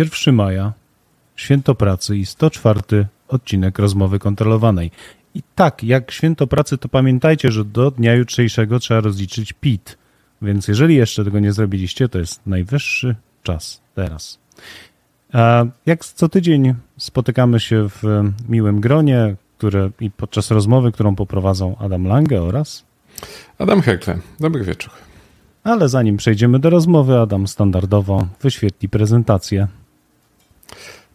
1 maja, święto pracy i 104 odcinek rozmowy kontrolowanej. I tak, jak święto pracy, to pamiętajcie, że do dnia jutrzejszego trzeba rozliczyć PIT. Więc jeżeli jeszcze tego nie zrobiliście, to jest najwyższy czas teraz. A jak co tydzień spotykamy się w miłym gronie, które i podczas rozmowy, którą poprowadzą Adam Lange oraz Adam Hekle. Dobry wieczór. Ale zanim przejdziemy do rozmowy, Adam standardowo wyświetli prezentację.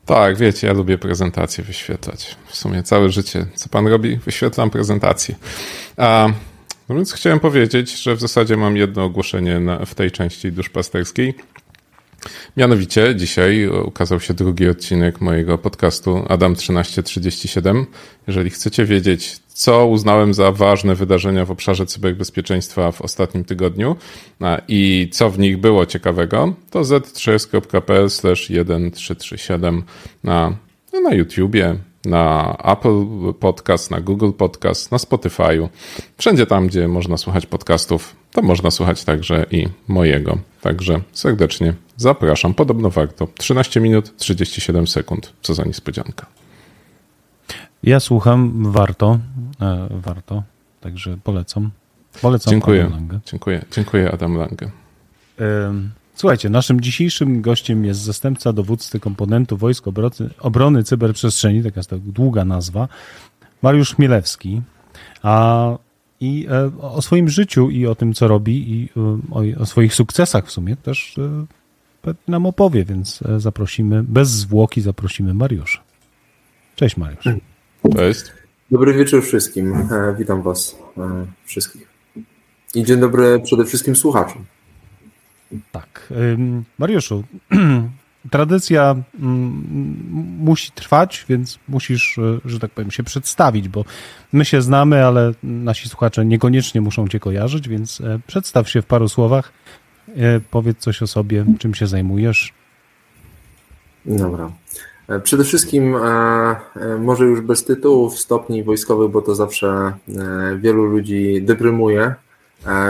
Tak, wiecie, ja lubię prezentacje wyświetlać. W sumie całe życie, co pan robi, wyświetlam prezentację. A, no więc chciałem powiedzieć, że w zasadzie mam jedno ogłoszenie na, w tej części duszpasterskiej. Mianowicie dzisiaj ukazał się drugi odcinek mojego podcastu Adam 1337. Jeżeli chcecie wiedzieć, co uznałem za ważne wydarzenia w obszarze cyberbezpieczeństwa w ostatnim tygodniu i co w nich było ciekawego, to z3.pl 1337 na, na YouTubie, na Apple Podcast, na Google Podcast, na Spotify'u. Wszędzie tam, gdzie można słuchać podcastów, to można słuchać także i mojego. Także serdecznie zapraszam. Podobno warto. 13 minut 37 sekund. Co za niespodzianka. Ja słucham, warto, e, warto, także polecam. Polecam dziękuję, Adam Lange. Dziękuję, dziękuję Adam Lange. Słuchajcie, naszym dzisiejszym gościem jest zastępca dowódcy komponentu Wojsk Obrony, Obrony Cyberprzestrzeni, taka jest to długa nazwa, Mariusz Chmielewski. A i e, o swoim życiu i o tym, co robi i e, o, o swoich sukcesach w sumie też nam opowie, więc zaprosimy, bez zwłoki zaprosimy Mariusza. Cześć Mariusz. Cześć. Dobry wieczór wszystkim. E, witam Was e, wszystkich. I dzień dobry przede wszystkim słuchaczom. Tak. Mariuszu, tradycja musi trwać, więc musisz, e, że tak powiem, się przedstawić, bo my się znamy, ale nasi słuchacze niekoniecznie muszą Cię kojarzyć, więc przedstaw się w paru słowach. Powiedz coś o sobie, czym się zajmujesz. Dobra. E, przede wszystkim, e, e, może już bez tytułów, stopni wojskowych, bo to zawsze wielu ludzi deprymuje,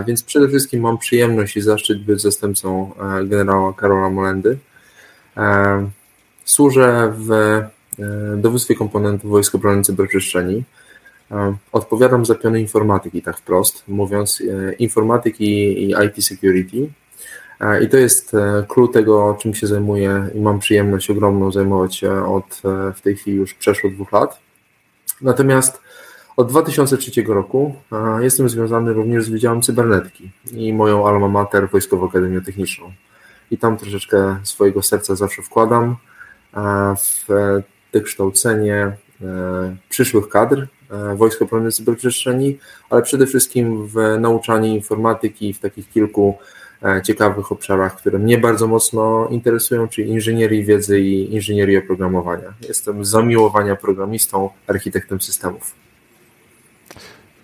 więc przede wszystkim mam przyjemność i zaszczyt być zastępcą generała Karola Molendy. Służę w dowództwie komponentów Wojsk Obrony Cyberprzestrzeni. Odpowiadam za piony informatyki, tak wprost, mówiąc informatyki i IT security. I to jest e, clue tego, czym się zajmuję i mam przyjemność ogromną zajmować się od e, w tej chwili już przeszło dwóch lat. Natomiast od 2003 roku e, jestem związany również z Wydziałem Cybernetyki i moją alma mater Wojskową Akademię Techniczną. I tam troszeczkę swojego serca zawsze wkładam w wykształcenie przyszłych kadr Wojsk Obrony Cyberprzestrzeni, ale przede wszystkim w nauczanie informatyki w takich kilku E, ciekawych obszarach, które mnie bardzo mocno interesują, czyli inżynierii wiedzy i inżynierii oprogramowania. Jestem z zamiłowania programistą, architektem systemów.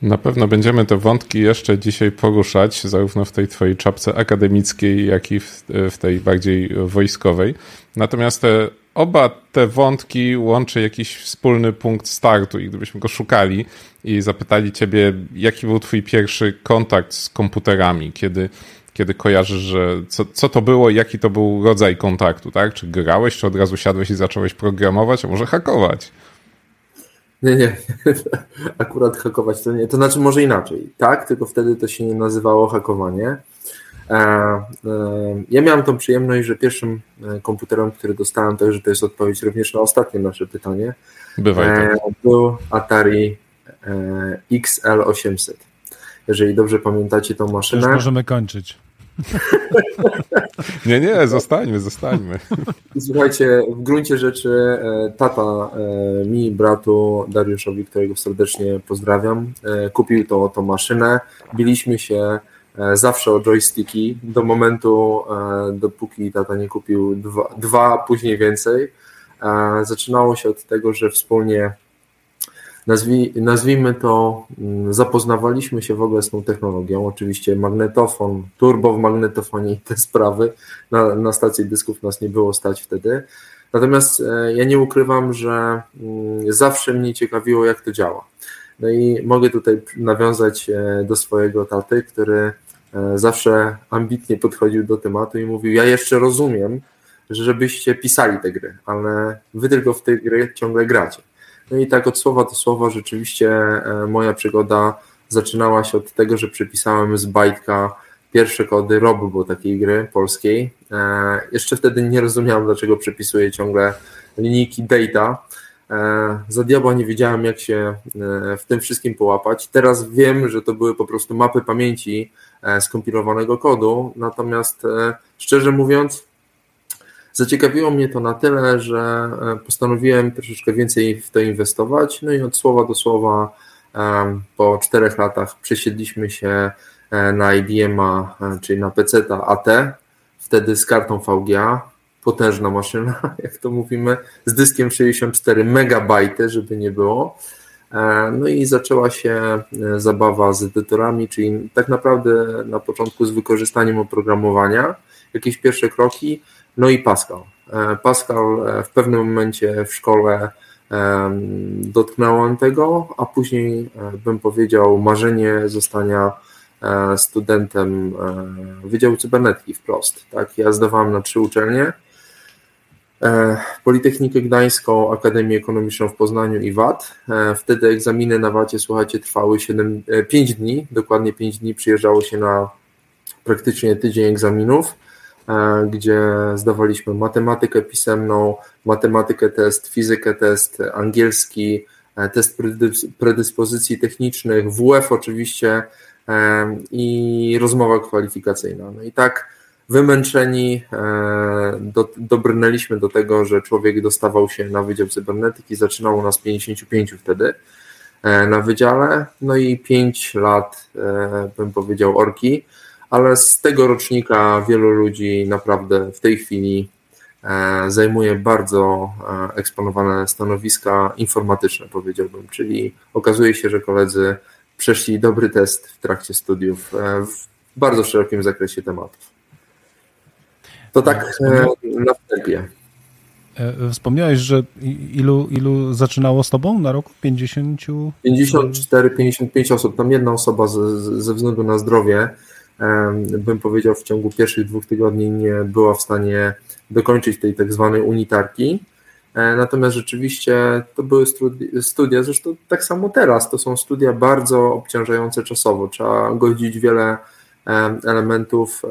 Na pewno będziemy te wątki jeszcze dzisiaj poruszać, zarówno w tej twojej czapce akademickiej, jak i w, w tej bardziej wojskowej. Natomiast te, oba te wątki łączy jakiś wspólny punkt startu i gdybyśmy go szukali i zapytali ciebie, jaki był twój pierwszy kontakt z komputerami, kiedy kiedy kojarzysz, że co, co to było, jaki to był rodzaj kontaktu, tak? Czy grałeś, czy od razu siadłeś i zacząłeś programować, a może hakować? Nie, nie. Akurat hakować to nie. To znaczy może inaczej. Tak, tylko wtedy to się nie nazywało hakowanie. E, e, ja miałem tą przyjemność, że pierwszym e, komputerem, który dostałem, to, że to jest odpowiedź również na ostatnie nasze pytanie, Bywaj tak. był Atari XL800. Jeżeli dobrze pamiętacie tą maszynę. Już możemy kończyć. nie, nie, zostańmy, zostańmy. Słuchajcie, w gruncie rzeczy e, tata e, mi, bratu Dariuszowi, którego serdecznie pozdrawiam, e, kupił tą, tą maszynę. Biliśmy się zawsze o joysticki do momentu, dopóki tata nie kupił dwa, dwa później więcej. Zaczynało się od tego, że wspólnie nazwij, nazwijmy to, mm, zapoznawaliśmy się w ogóle z tą technologią. Oczywiście magnetofon, turbo w magnetofonie i te sprawy. Na, na stacji dysków nas nie było stać wtedy. Natomiast e, ja nie ukrywam, że mm, zawsze mnie ciekawiło, jak to działa. No i mogę tutaj nawiązać e, do swojego taty, który e, zawsze ambitnie podchodził do tematu i mówił: Ja jeszcze rozumiem, żebyście pisali te gry, ale wy tylko w te gry ciągle gracie. No i tak od słowa do słowa rzeczywiście e, moja przygoda zaczynała się od tego, że przepisałem z bajtka pierwsze kody Rob, bo takiej gry polskiej. E, jeszcze wtedy nie rozumiałem, dlaczego przepisuję ciągle linijki data. E, za diabła nie wiedziałem, jak się w tym wszystkim połapać. Teraz wiem, że to były po prostu mapy pamięci skompilowanego kodu, natomiast szczerze mówiąc, Zaciekawiło mnie to na tyle, że e, postanowiłem troszeczkę więcej w to inwestować. No i od słowa do słowa po czterech latach przesiedliśmy się e, na IBM-a, e, czyli na PC AT, wtedy z kartą VGA, potężna maszyna, jak to mówimy, z dyskiem 64 MB, żeby nie było. No i zaczęła się zabawa z edytorami, czyli tak naprawdę na początku z wykorzystaniem oprogramowania, jakieś pierwsze kroki, no i Pascal. E, Pascal e, w pewnym momencie w szkole dotknąłem tego, a później e, bym powiedział marzenie zostania studentem Wydziału Cybernetyki wprost. Tak? Ja zdawałem na trzy uczelnie. Politechnikę Gdańską, Akademię Ekonomiczną w Poznaniu i VAT. Wtedy egzaminy na VAT-ie, słuchajcie, trwały 7, 5 dni, dokładnie 5 dni. Przyjeżdżało się na praktycznie tydzień egzaminów. E, gdzie zdawaliśmy matematykę pisemną, matematykę test, fizykę test, angielski, e, test predyspozycji technicznych, WF oczywiście e, i rozmowa kwalifikacyjna. No i tak wymęczeni do, dobrnęliśmy do tego, że człowiek dostawał się na Wydział Cybernetyki, zaczynało nas 55 wtedy na wydziale, no i 5 lat, bym powiedział, orki ale z tego rocznika wielu ludzi naprawdę w tej chwili e, zajmuje bardzo e, eksponowane stanowiska informatyczne, powiedziałbym, czyli okazuje się, że koledzy przeszli dobry test w trakcie studiów e, w bardzo szerokim zakresie tematów. To tak na wstępie. Wspomniałeś, że ilu, ilu zaczynało z tobą na roku? 50? 54, 55 osób. Tam jedna osoba ze względu na zdrowie bym powiedział, w ciągu pierwszych dwóch tygodni nie była w stanie dokończyć tej tak zwanej unitarki. E, natomiast rzeczywiście to były studia, zresztą tak samo teraz, to są studia bardzo obciążające czasowo. Trzeba godzić wiele elementów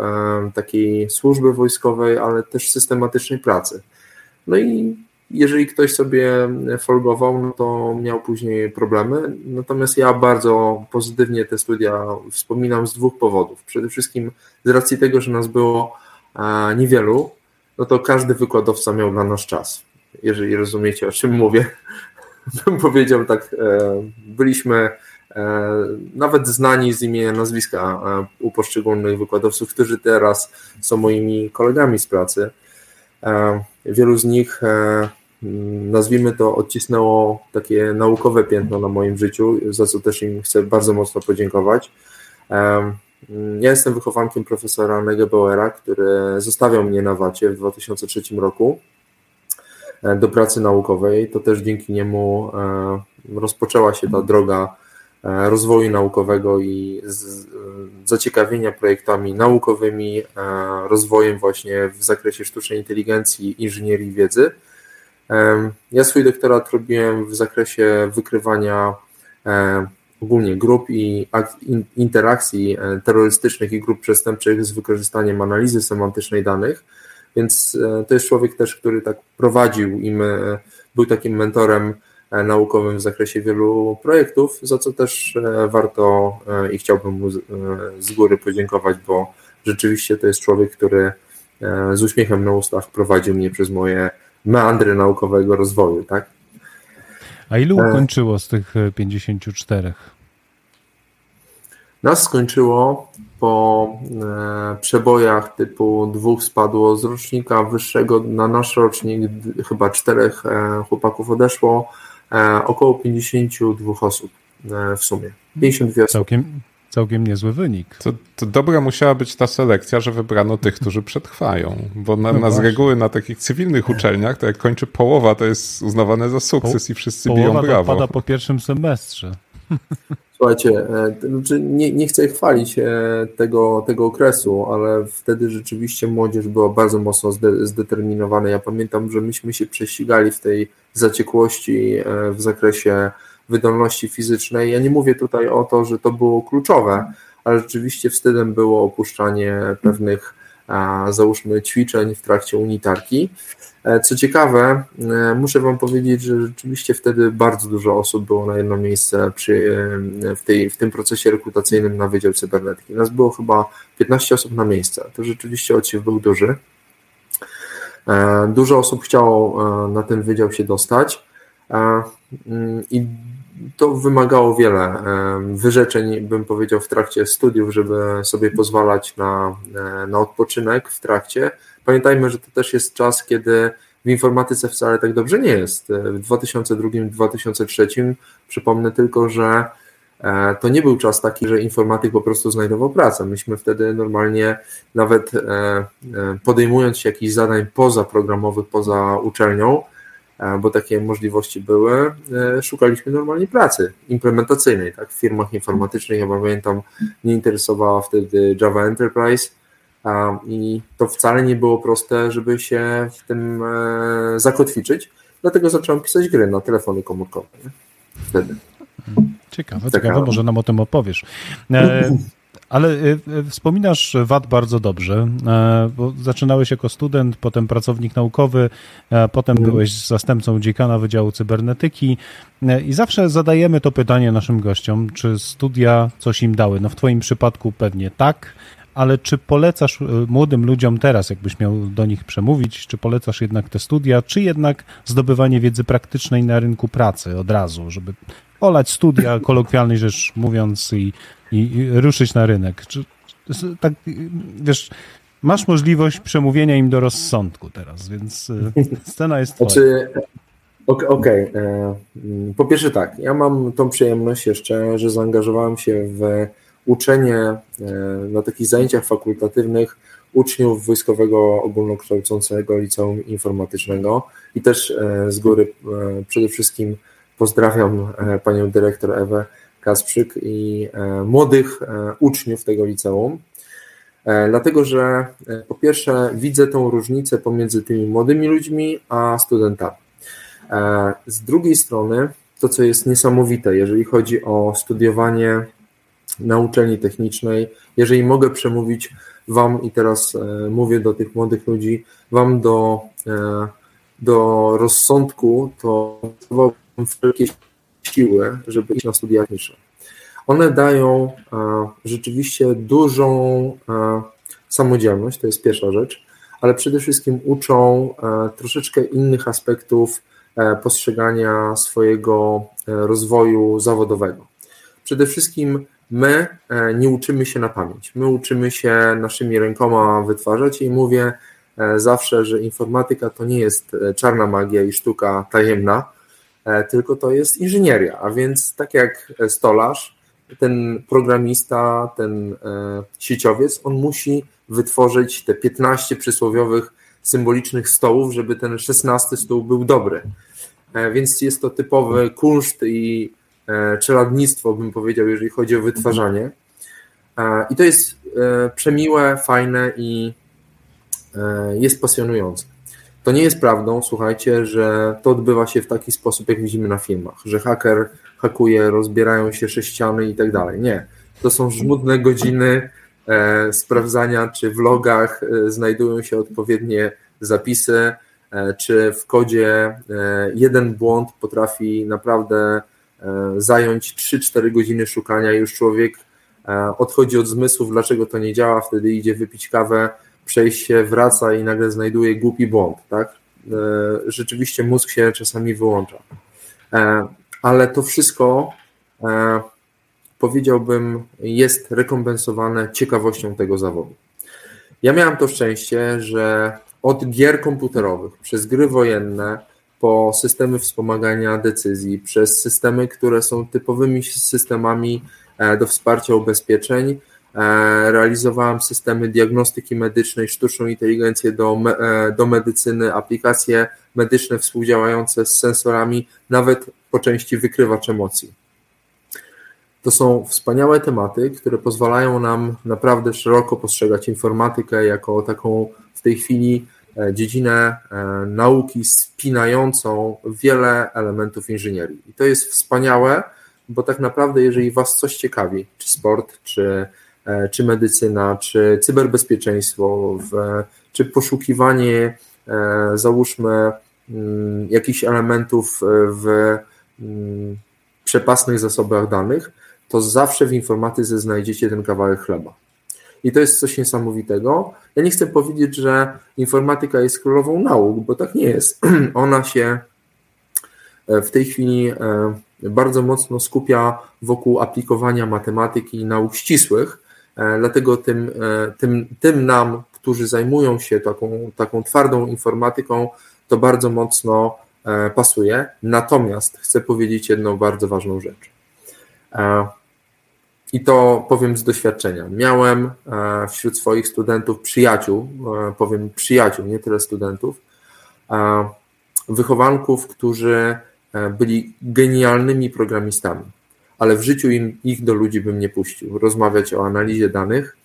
takiej służby wojskowej, ale też systematycznej pracy. No i jeżeli ktoś sobie folgował, no to miał później problemy. Natomiast ja bardzo pozytywnie te studia wspominam z dwóch powodów. Przede wszystkim z racji tego, że nas było e, niewielu, no to każdy wykładowca miał dla nas czas. Jeżeli rozumiecie, o czym mówię, bym powiedział tak, e, byliśmy e, nawet znani z imienia, nazwiska u poszczególnych wykładowców, którzy teraz są moimi kolegami z pracy. Wielu z nich nazwijmy to, odcisnęło takie naukowe piętno na moim życiu, za co też im chcę bardzo mocno podziękować. Ja jestem wychowankiem profesora Negebauera, który zostawiał mnie na Wacie w 2003 roku e, do pracy naukowej. To też dzięki niemu e, rozpoczęła się ta droga e, rozwoju naukowego i zaciekawienia projektami naukowymi, rozwojem właśnie w zakresie sztucznej inteligencji, inżynierii wiedzy. Ja swój doktorat robiłem w zakresie wykrywania ogólnie grup i interakcji e, terrorystycznych i grup przestępczych z wykorzystaniem analizy semantycznej danych, więc e, to jest człowiek też, który tak prowadził i był takim mentorem e, naukowym w zakresie wielu projektów, za co też warto i chciałbym mu z góry podziękować, bo rzeczywiście to jest człowiek, który z uśmiechem na ustach prowadził mnie przez moje meandry naukowego rozwoju, tak? A ilu e, ukończyło z tych 54? E, Nas skończyło po e, przebojach typu dwóch spadło z rocznika wyższego na nasz rocznik, chyba czterech chłopaków odeszło, około 52 osób w sumie. 52 osób. Całkiem, niezły wynik. To, to dobra musiała być ta selekcja, że wybrano tych, którzy przetrwają. Bo na, no na z reguły na takich cywilnych uczelniach, to jak kończy połowa, to jest uznawane za sukces po, i wszyscy biją brawo. pada po pierwszym semestrze. Słuchajcie, e, znaczy nie, nie chcę chwalić e, tego, tego okresu, ale wtedy rzeczywiście młodzież była bardzo mocno zdeterminowana. Ja pamiętam, że myśmy się prześcigali w tej zaciekłości e, w zakresie wydolności fizycznej. Ja nie mówię tutaj o to, że to było kluczowe, ale rzeczywiście wstydem było opuszczanie pewnych, załóżmy, ćwiczeń w trakcie unitarki. E, co ciekawe, e, muszę Wam powiedzieć, że rzeczywiście wtedy bardzo dużo osób było na jedno miejsce przy, e, w, tej, w tym procesie rekrutacyjnym na Wydział Cybernetyki. Nas było chyba 15 osób na miejsce. To rzeczywiście odsiew był duży. Dużo osób chciało na ten wydział się dostać mm, i to wymagało wiele wyrzeczeń, bym powiedział, w trakcie studiów, żeby sobie pozwalać na, na odpoczynek w trakcie Pamiętajmy, że to też jest czas, kiedy w informatyce wcale tak dobrze nie jest. W 2002-2003 przypomnę tylko, że e, to nie był czas taki, że informatyk po prostu znajdował pracę. Myśmy wtedy normalnie, nawet e, e, podejmując się jakichś zadań pozaprogramowych, poza uczelnią, bo takie możliwości były, szukaliśmy normalnie pracy implementacyjnej. Tak? W firmach informatycznych, ja pamiętam, nie interesowała wtedy Java Enterprise, i to wcale nie było proste, żeby się w tym e, zakotwiczyć. Dlatego zacząłem pisać gry na telefony komórkowe. Wtedy. Ciekawe, ciekawe, może nam o tym opowiesz. E, ale e, wspominasz VAT bardzo dobrze, bo zaczynałeś jako student, potem pracownik naukowy, potem mhm. byłeś zastępcą dziekana Wydziału Cybernetyki i zawsze zadajemy to pytanie naszym gościom, czy studia coś im dały. No w twoim przypadku pewnie tak, ale czy polecasz e, młodym ludziom teraz, jakbyś miał do nich przemówić, czy polecasz jednak te studia, czy jednak zdobywanie wiedzy praktycznej na rynku pracy od razu, żeby olać studia, kolokwialnie rzecz mówiąc, i, i, i ruszyć na rynek? Czy, tak, wiesz, masz możliwość przemówienia im do rozsądku teraz, więc e, scena jest twoja. Znaczy, Okej, okay. E, po pierwsze tak, ja mam tą przyjemność jeszcze, że zaangażowałem się w uczenie e, na takich zajęciach fakultatywnych uczniów Wojskowego Ogólnokształcącego Liceum Informatycznego i też z góry przede wszystkim pozdrawiam panią dyrektor Ewę Kasprzyk i młodych uczniów tego liceum, dlatego że po pierwsze widzę tą różnicę pomiędzy tymi młodymi ludźmi a studentami. Z drugiej strony to, co jest niesamowite, jeżeli chodzi o studiowanie na uczelni technicznej. Jeżeli mogę przemówić Wam i teraz e, mówię do tych młodych ludzi, Wam do, e, do rozsądku, to wszelkie siły, żeby iść na studia techniczne. One dają e, rzeczywiście dużą samodzielność, to jest pierwsza rzecz, ale przede wszystkim uczą troszeczkę innych aspektów postrzegania swojego rozwoju zawodowego. Przede wszystkim My e, nie uczymy się na pamięć. My uczymy się naszymi rękoma wytwarzać i mówię e, zawsze, że informatyka to nie jest e, czarna magia i sztuka tajemna, tylko to jest inżynieria. A więc tak jak stolarz, ten programista, ten sieciowiec, on musi wytworzyć te 15 przysłowiowych symbolicznych stołów, żeby ten 16 stół był dobry. Więc jest to typowy kunszt i E, czeladnictwo, bym powiedział, jeżeli chodzi o wytwarzanie. E, I to jest e, przemiłe, fajne i jest pasjonujące. To nie jest prawdą, słuchajcie, że to odbywa się w taki sposób, jak widzimy na filmach, że haker hakuje, rozbierają się sześciany i tak dalej. Nie. To są żmudne godziny sprawdzania, czy w logach znajdują się odpowiednie zapisy, czy w kodzie jeden błąd potrafi naprawdę E, zająć 3-4 godziny szukania, już człowiek e, odchodzi od zmysłów, dlaczego to nie działa, wtedy idzie wypić kawę, przejść się, wraca i nagle znajduje głupi błąd, tak? E, rzeczywiście mózg się czasami wyłącza. Ale to wszystko powiedziałbym jest rekompensowane ciekawością tego zawodu. Ja miałem to szczęście, że od gier komputerowych przez gry wojenne po systemy wspomagania decyzji, przez systemy, które są typowymi systemami e, do wsparcia ubezpieczeń. E, realizowałem systemy diagnostyki medycznej, sztuczną inteligencję do, e, do medycyny, aplikacje medyczne współdziałające z sensorami, nawet po części wykrywacz emocji. To są wspaniałe tematy, które pozwalają nam naprawdę szeroko postrzegać informatykę jako taką w tej chwili e, dziedzinę nauki spinającą wiele elementów inżynierii. I to jest wspaniałe, bo tak naprawdę, jeżeli Was coś ciekawi, czy sport, czy, czy medycyna, czy cyberbezpieczeństwo, czy poszukiwanie, załóżmy, mm, jakichś elementów w mm, przepasnych zasobach danych, to zawsze w informatyce znajdziecie ten kawałek chleba. I to jest coś niesamowitego. Ja nie chcę powiedzieć, że informatyka jest królową nauk, bo tak nie jest. Ona się e, w tej chwili e, bardzo mocno skupia wokół aplikowania matematyki i nauk ścisłych, e, dlatego tym, tym, tym nam, którzy zajmują się taką, taką twardą informatyką, to bardzo mocno pasuje. Natomiast chcę powiedzieć jedną bardzo ważną rzecz. I to powiem z doświadczenia. Miałem e, wśród swoich studentów przyjaciół, e, powiem przyjaciół, nie tyle studentów, e, wychowanków, którzy byli genialnymi programistami, ale w życiu im, ich do ludzi bym nie puścił. Rozmawiać o analizie danych.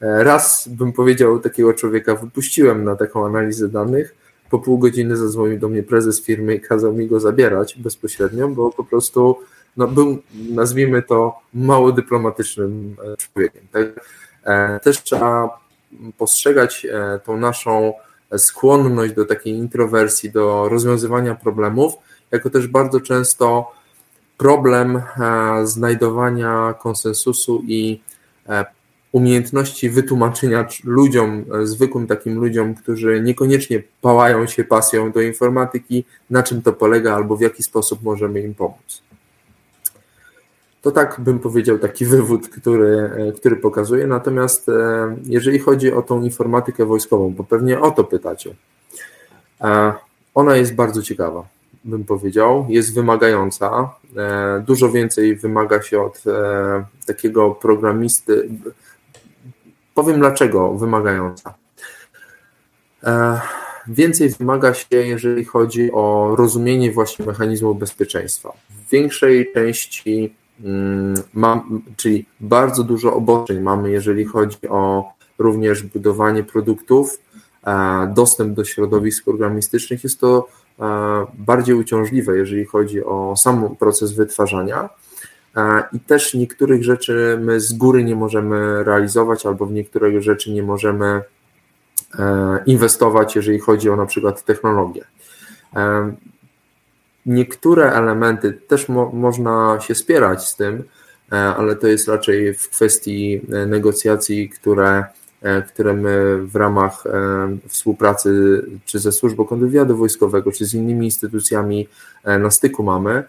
Raz bym powiedział takiego człowieka, wypuściłem na taką analizę danych. Po pół godziny zadzwonił do mnie prezes firmy i kazał mi go zabierać bezpośrednio, bo po prostu no, był, nazwijmy to, mało dyplomatycznym e, człowiekiem. Tak? E, też trzeba postrzegać e, tą naszą skłonność do takiej introwersji, do rozwiązywania problemów, jako też bardzo często problem znajdowania konsensusu i umiejętności wytłumaczenia ludziom, zwykłym takim ludziom, którzy niekoniecznie pałają się pasją do informatyki, na czym to polega albo w jaki sposób możemy im pomóc. To tak bym powiedział taki wywód, który, e, który pokazuje. Natomiast e, jeżeli chodzi o tą informatykę wojskową, bo pewnie o to pytacie, e, ona jest bardzo ciekawa, bym powiedział, jest wymagająca. Dużo więcej wymaga się od takiego programisty. Powiem dlaczego wymagająca. Więcej wymaga się, jeżeli chodzi o rozumienie właśnie mechanizmu bezpieczeństwa. W większej części Mm, mam, czyli bardzo dużo obostrzeń mamy, jeżeli chodzi o również budowanie produktów, e, dostęp do środowisk programistycznych. Jest to e, bardziej uciążliwe, jeżeli chodzi o sam proces wytwarzania. E, I też niektórych rzeczy my z góry nie możemy realizować, albo w niektóre rzeczy nie możemy inwestować, jeżeli chodzi o na przykład technologię. Niektóre elementy też mo można się spierać z tym, e, ale to jest raczej w kwestii e, negocjacji, które, e, które my w ramach współpracy czy ze służbą kontrwywiadu wojskowego, czy z innymi instytucjami na styku mamy.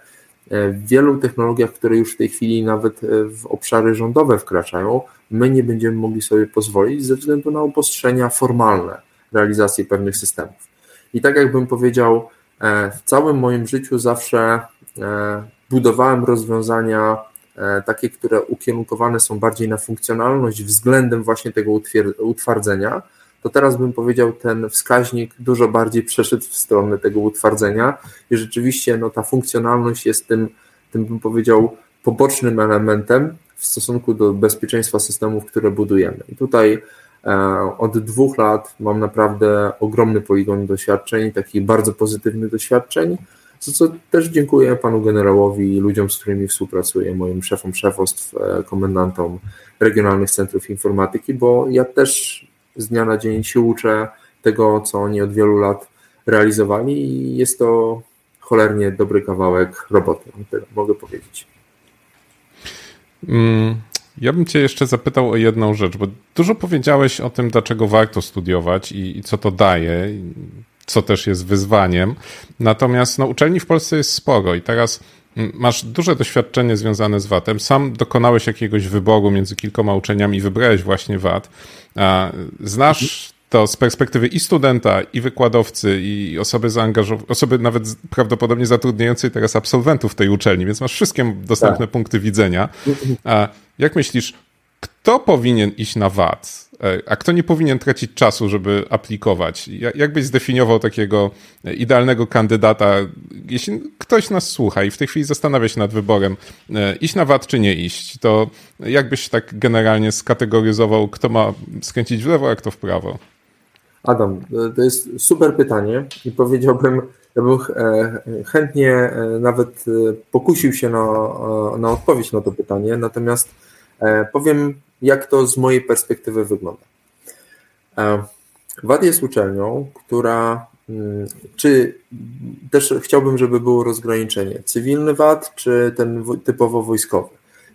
W wielu technologiach, które już w tej chwili nawet w obszary rządowe wkraczają, my nie będziemy mogli sobie pozwolić ze względu na upostrzenia formalne realizacji pewnych systemów. I tak jakbym powiedział, E, w całym moim życiu zawsze e, budowałem rozwiązania e, takie, które ukierunkowane są bardziej na funkcjonalność względem właśnie tego utwardzenia, to teraz bym powiedział, ten wskaźnik dużo bardziej przeszedł w stronę tego utwardzenia i rzeczywiście no, ta funkcjonalność jest tym, tym bym powiedział, pobocznym elementem w stosunku do bezpieczeństwa systemów, które budujemy. I tutaj E, od dwóch lat mam naprawdę ogromny poligon doświadczeń, takich bardzo pozytywnych doświadczeń, za co też dziękuję panu generałowi i ludziom, z którymi współpracuję, moim szefom szefostw, e, komendantom regionalnych centrów informatyki, bo ja też z dnia na dzień się uczę tego, co oni od wielu lat realizowali i jest to cholernie dobry kawałek roboty, tyle mogę powiedzieć. Mm, ja bym Cię jeszcze zapytał o jedną rzecz, bo dużo powiedziałeś o tym, dlaczego warto studiować i, i co to daje, co też jest wyzwaniem. Natomiast no, uczelni w Polsce jest sporo i teraz mm, masz duże doświadczenie związane z VAT-em. Sam dokonałeś jakiegoś wyboru między kilkoma uczelniami i wybrałeś właśnie VAT. Znasz to z perspektywy i studenta, i wykładowcy, i osoby zaangażowanej, osoby nawet prawdopodobnie zatrudniającej teraz absolwentów tej uczelni, więc masz wszystkie dostępne tak. punkty widzenia. Jak myślisz, kto powinien iść na VAT, e, a kto nie powinien tracić czasu, żeby aplikować? Jak byś zdefiniował takiego idealnego kandydata, jeśli ktoś nas słucha i w tej chwili zastanawia się nad wyborem, e, iść na VAT czy nie iść, to jak byś tak generalnie skategoryzował, kto ma skręcić w lewo, a kto w prawo? Adam, to jest super pytanie i powiedziałbym, ja bym e, chętnie nawet pokusił się na, na odpowiedź na to pytanie, natomiast powiem jak to z mojej perspektywy wygląda. E, WAD jest uczelnią, która, mm, czy też chciałbym, żeby było rozgraniczenie, cywilny WAD, czy ten typowo wojskowy.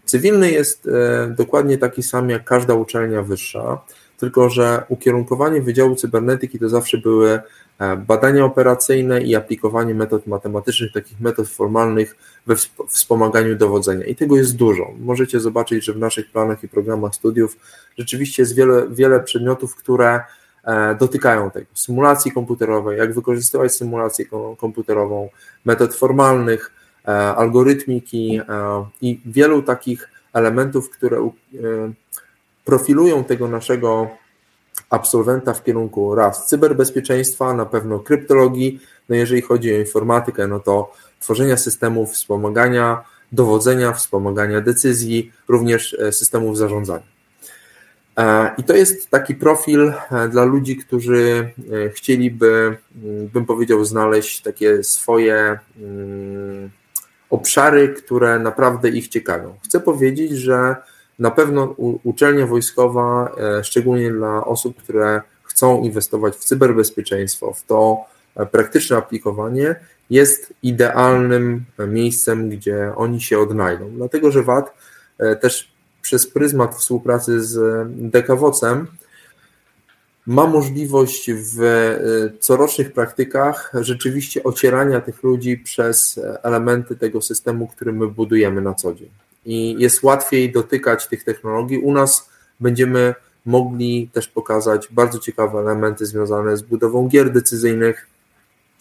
Cywilny jest e, dokładnie taki sam jak każda uczelnia wyższa, tylko że ukierunkowanie Wydziału Cybernetyki to zawsze były E, badania operacyjne i aplikowanie metod matematycznych, takich metod formalnych we wspomaganiu dowodzenia. I tego jest dużo. Możecie zobaczyć, że w naszych planach i programach studiów rzeczywiście jest wiele, wiele przedmiotów, które e, dotykają tego. Symulacji komputerowej, jak wykorzystywać symulację komputerową, metod formalnych, e, algorytmiki i wielu takich elementów, które profilują tego naszego absolwenta w kierunku raz cyberbezpieczeństwa, na pewno kryptologii, no jeżeli chodzi o informatykę, no to tworzenia systemów wspomagania, dowodzenia, wspomagania decyzji, również e, systemów zarządzania. E, I to jest taki profil e, dla ludzi, którzy chcieliby, mm, bym powiedział, znaleźć takie swoje mm, obszary, które naprawdę ich ciekawią. Chcę powiedzieć, że na pewno uczelnia wojskowa, e, szczególnie dla osób, które chcą inwestować w cyberbezpieczeństwo, w to e, praktyczne aplikowanie, jest idealnym miejscem, gdzie oni się odnajdą. Dlatego, że VAT e, też przez pryzmat współpracy z DKWOC-em ma możliwość w corocznych praktykach rzeczywiście ocierania tych ludzi przez elementy tego systemu, który my budujemy na co dzień i jest łatwiej dotykać tych technologii. U nas będziemy mogli też pokazać bardzo ciekawe elementy związane z budową gier decyzyjnych.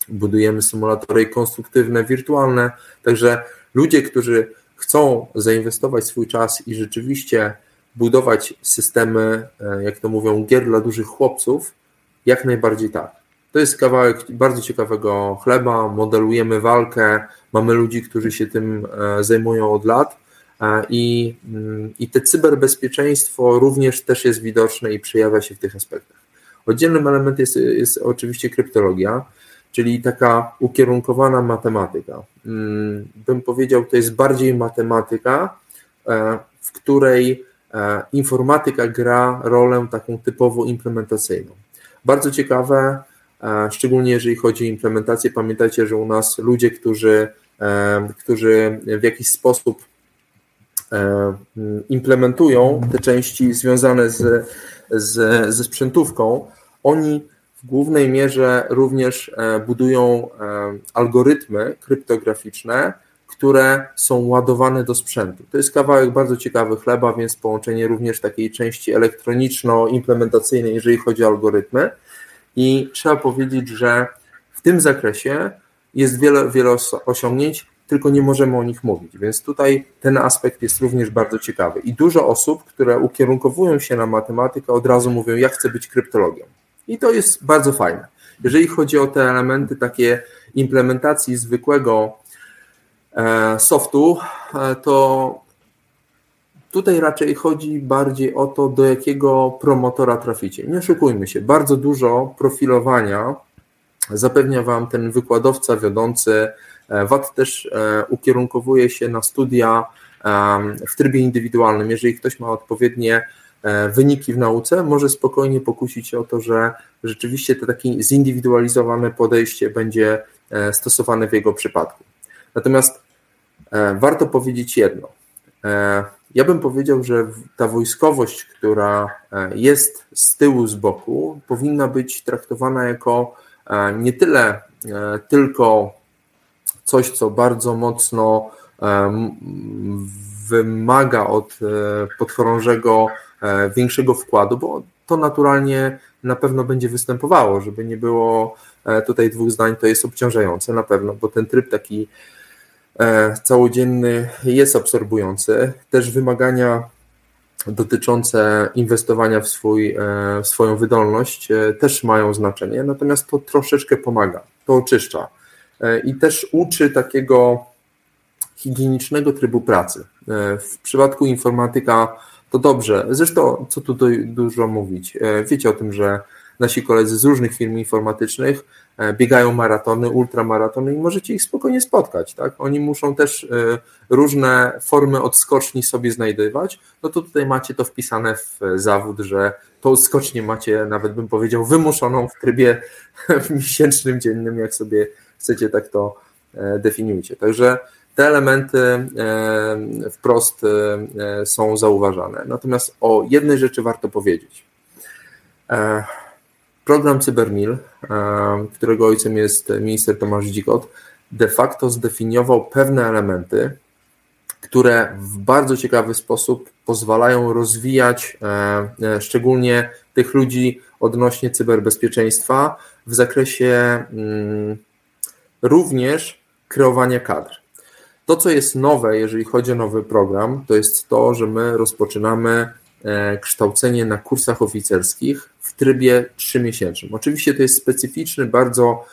Budujemy symulatory konstruktywne, wirtualne. Także ludzie, którzy chcą zainwestować swój czas i rzeczywiście budować systemy, e, jak to mówią, gier dla dużych chłopców, jak najbardziej tak. To jest kawałek bardzo ciekawego chleba. Modelujemy walkę, mamy ludzi, którzy się tym e, zajmują od lat i, mm, i te cyberbezpieczeństwo również też jest widoczne i przejawia się w tych aspektach. Oddzielnym elementem jest, jest oczywiście kryptologia, czyli taka ukierunkowana matematyka. Mm, bym powiedział, to jest bardziej matematyka, e, w której e, informatyka gra rolę taką typowo implementacyjną. Bardzo ciekawe, e, szczególnie jeżeli chodzi o implementację. Pamiętajcie, że u nas ludzie, którzy, którzy w jakiś sposób implementują te części związane z, z, ze sprzętówką, oni w głównej mierze również e, budują e, algorytmy kryptograficzne, które są ładowane do sprzętu. To jest kawałek bardzo ciekawy chleba, więc połączenie również takiej części elektroniczno-implementacyjnej, jeżeli chodzi o algorytmy. I trzeba powiedzieć, że w tym zakresie jest wiele, wiele osiągnięć tylko nie możemy o nich mówić. Więc tutaj ten aspekt jest również bardzo ciekawy. I dużo osób, które ukierunkowują się na matematykę, od razu mówią: Ja chcę być kryptologiem. I to jest bardzo fajne. Jeżeli chodzi o te elementy takie implementacji zwykłego e, softu, e, to tutaj raczej chodzi bardziej o to, do jakiego promotora traficie. Nie oszukujmy się, bardzo dużo profilowania zapewnia Wam ten wykładowca wiodący VAT też e, ukierunkowuje się na studia w trybie indywidualnym. Jeżeli ktoś ma odpowiednie e, wyniki w nauce, może spokojnie pokusić się o to, że rzeczywiście to takie zindywidualizowane podejście będzie stosowane w jego przypadku. Natomiast warto powiedzieć jedno. Ja bym powiedział, że ta wojskowość, która jest z tyłu, z boku, powinna być traktowana jako nie tyle tylko coś, co bardzo mocno wymaga od e, podchorążego e, większego wkładu, bo to naturalnie na pewno będzie występowało, żeby nie było e, tutaj dwóch zdań, to jest obciążające na pewno, bo ten tryb taki całodzienny jest absorbujący. Też wymagania dotyczące inwestowania w, swój, w swoją wydolność też mają znaczenie, natomiast to troszeczkę pomaga, to oczyszcza i też uczy takiego higienicznego trybu pracy. W przypadku informatyka to dobrze. Zresztą, co tu dużo mówić? Wiecie o tym, że nasi koledzy z różnych firm informatycznych e, biegają maratony, ultramaratony i możecie ich spokojnie spotkać. Tak? Oni muszą też e, różne formy odskoczni sobie znajdywać. No to tutaj macie to wpisane w zawód, że tą odskocznię macie, nawet bym powiedział, wymuszoną w trybie miesięcznym, dziennym, jak sobie chcecie, tak to e, definiujcie. Także te elementy wprost są zauważane. Natomiast o jednej rzeczy warto powiedzieć. Program CyberMil, którego ojcem jest minister Tomasz Dzikot, de facto zdefiniował pewne elementy, które w bardzo ciekawy sposób pozwalają rozwijać e, e, szczególnie tych ludzi odnośnie cyberbezpieczeństwa w zakresie mm, również kreowania kadr. To, co jest nowe, jeżeli chodzi o nowy program, to jest to, że my rozpoczynamy e, kształcenie na kursach oficerskich w trybie trzymiesięcznym. Oczywiście to jest specyficzny bardzo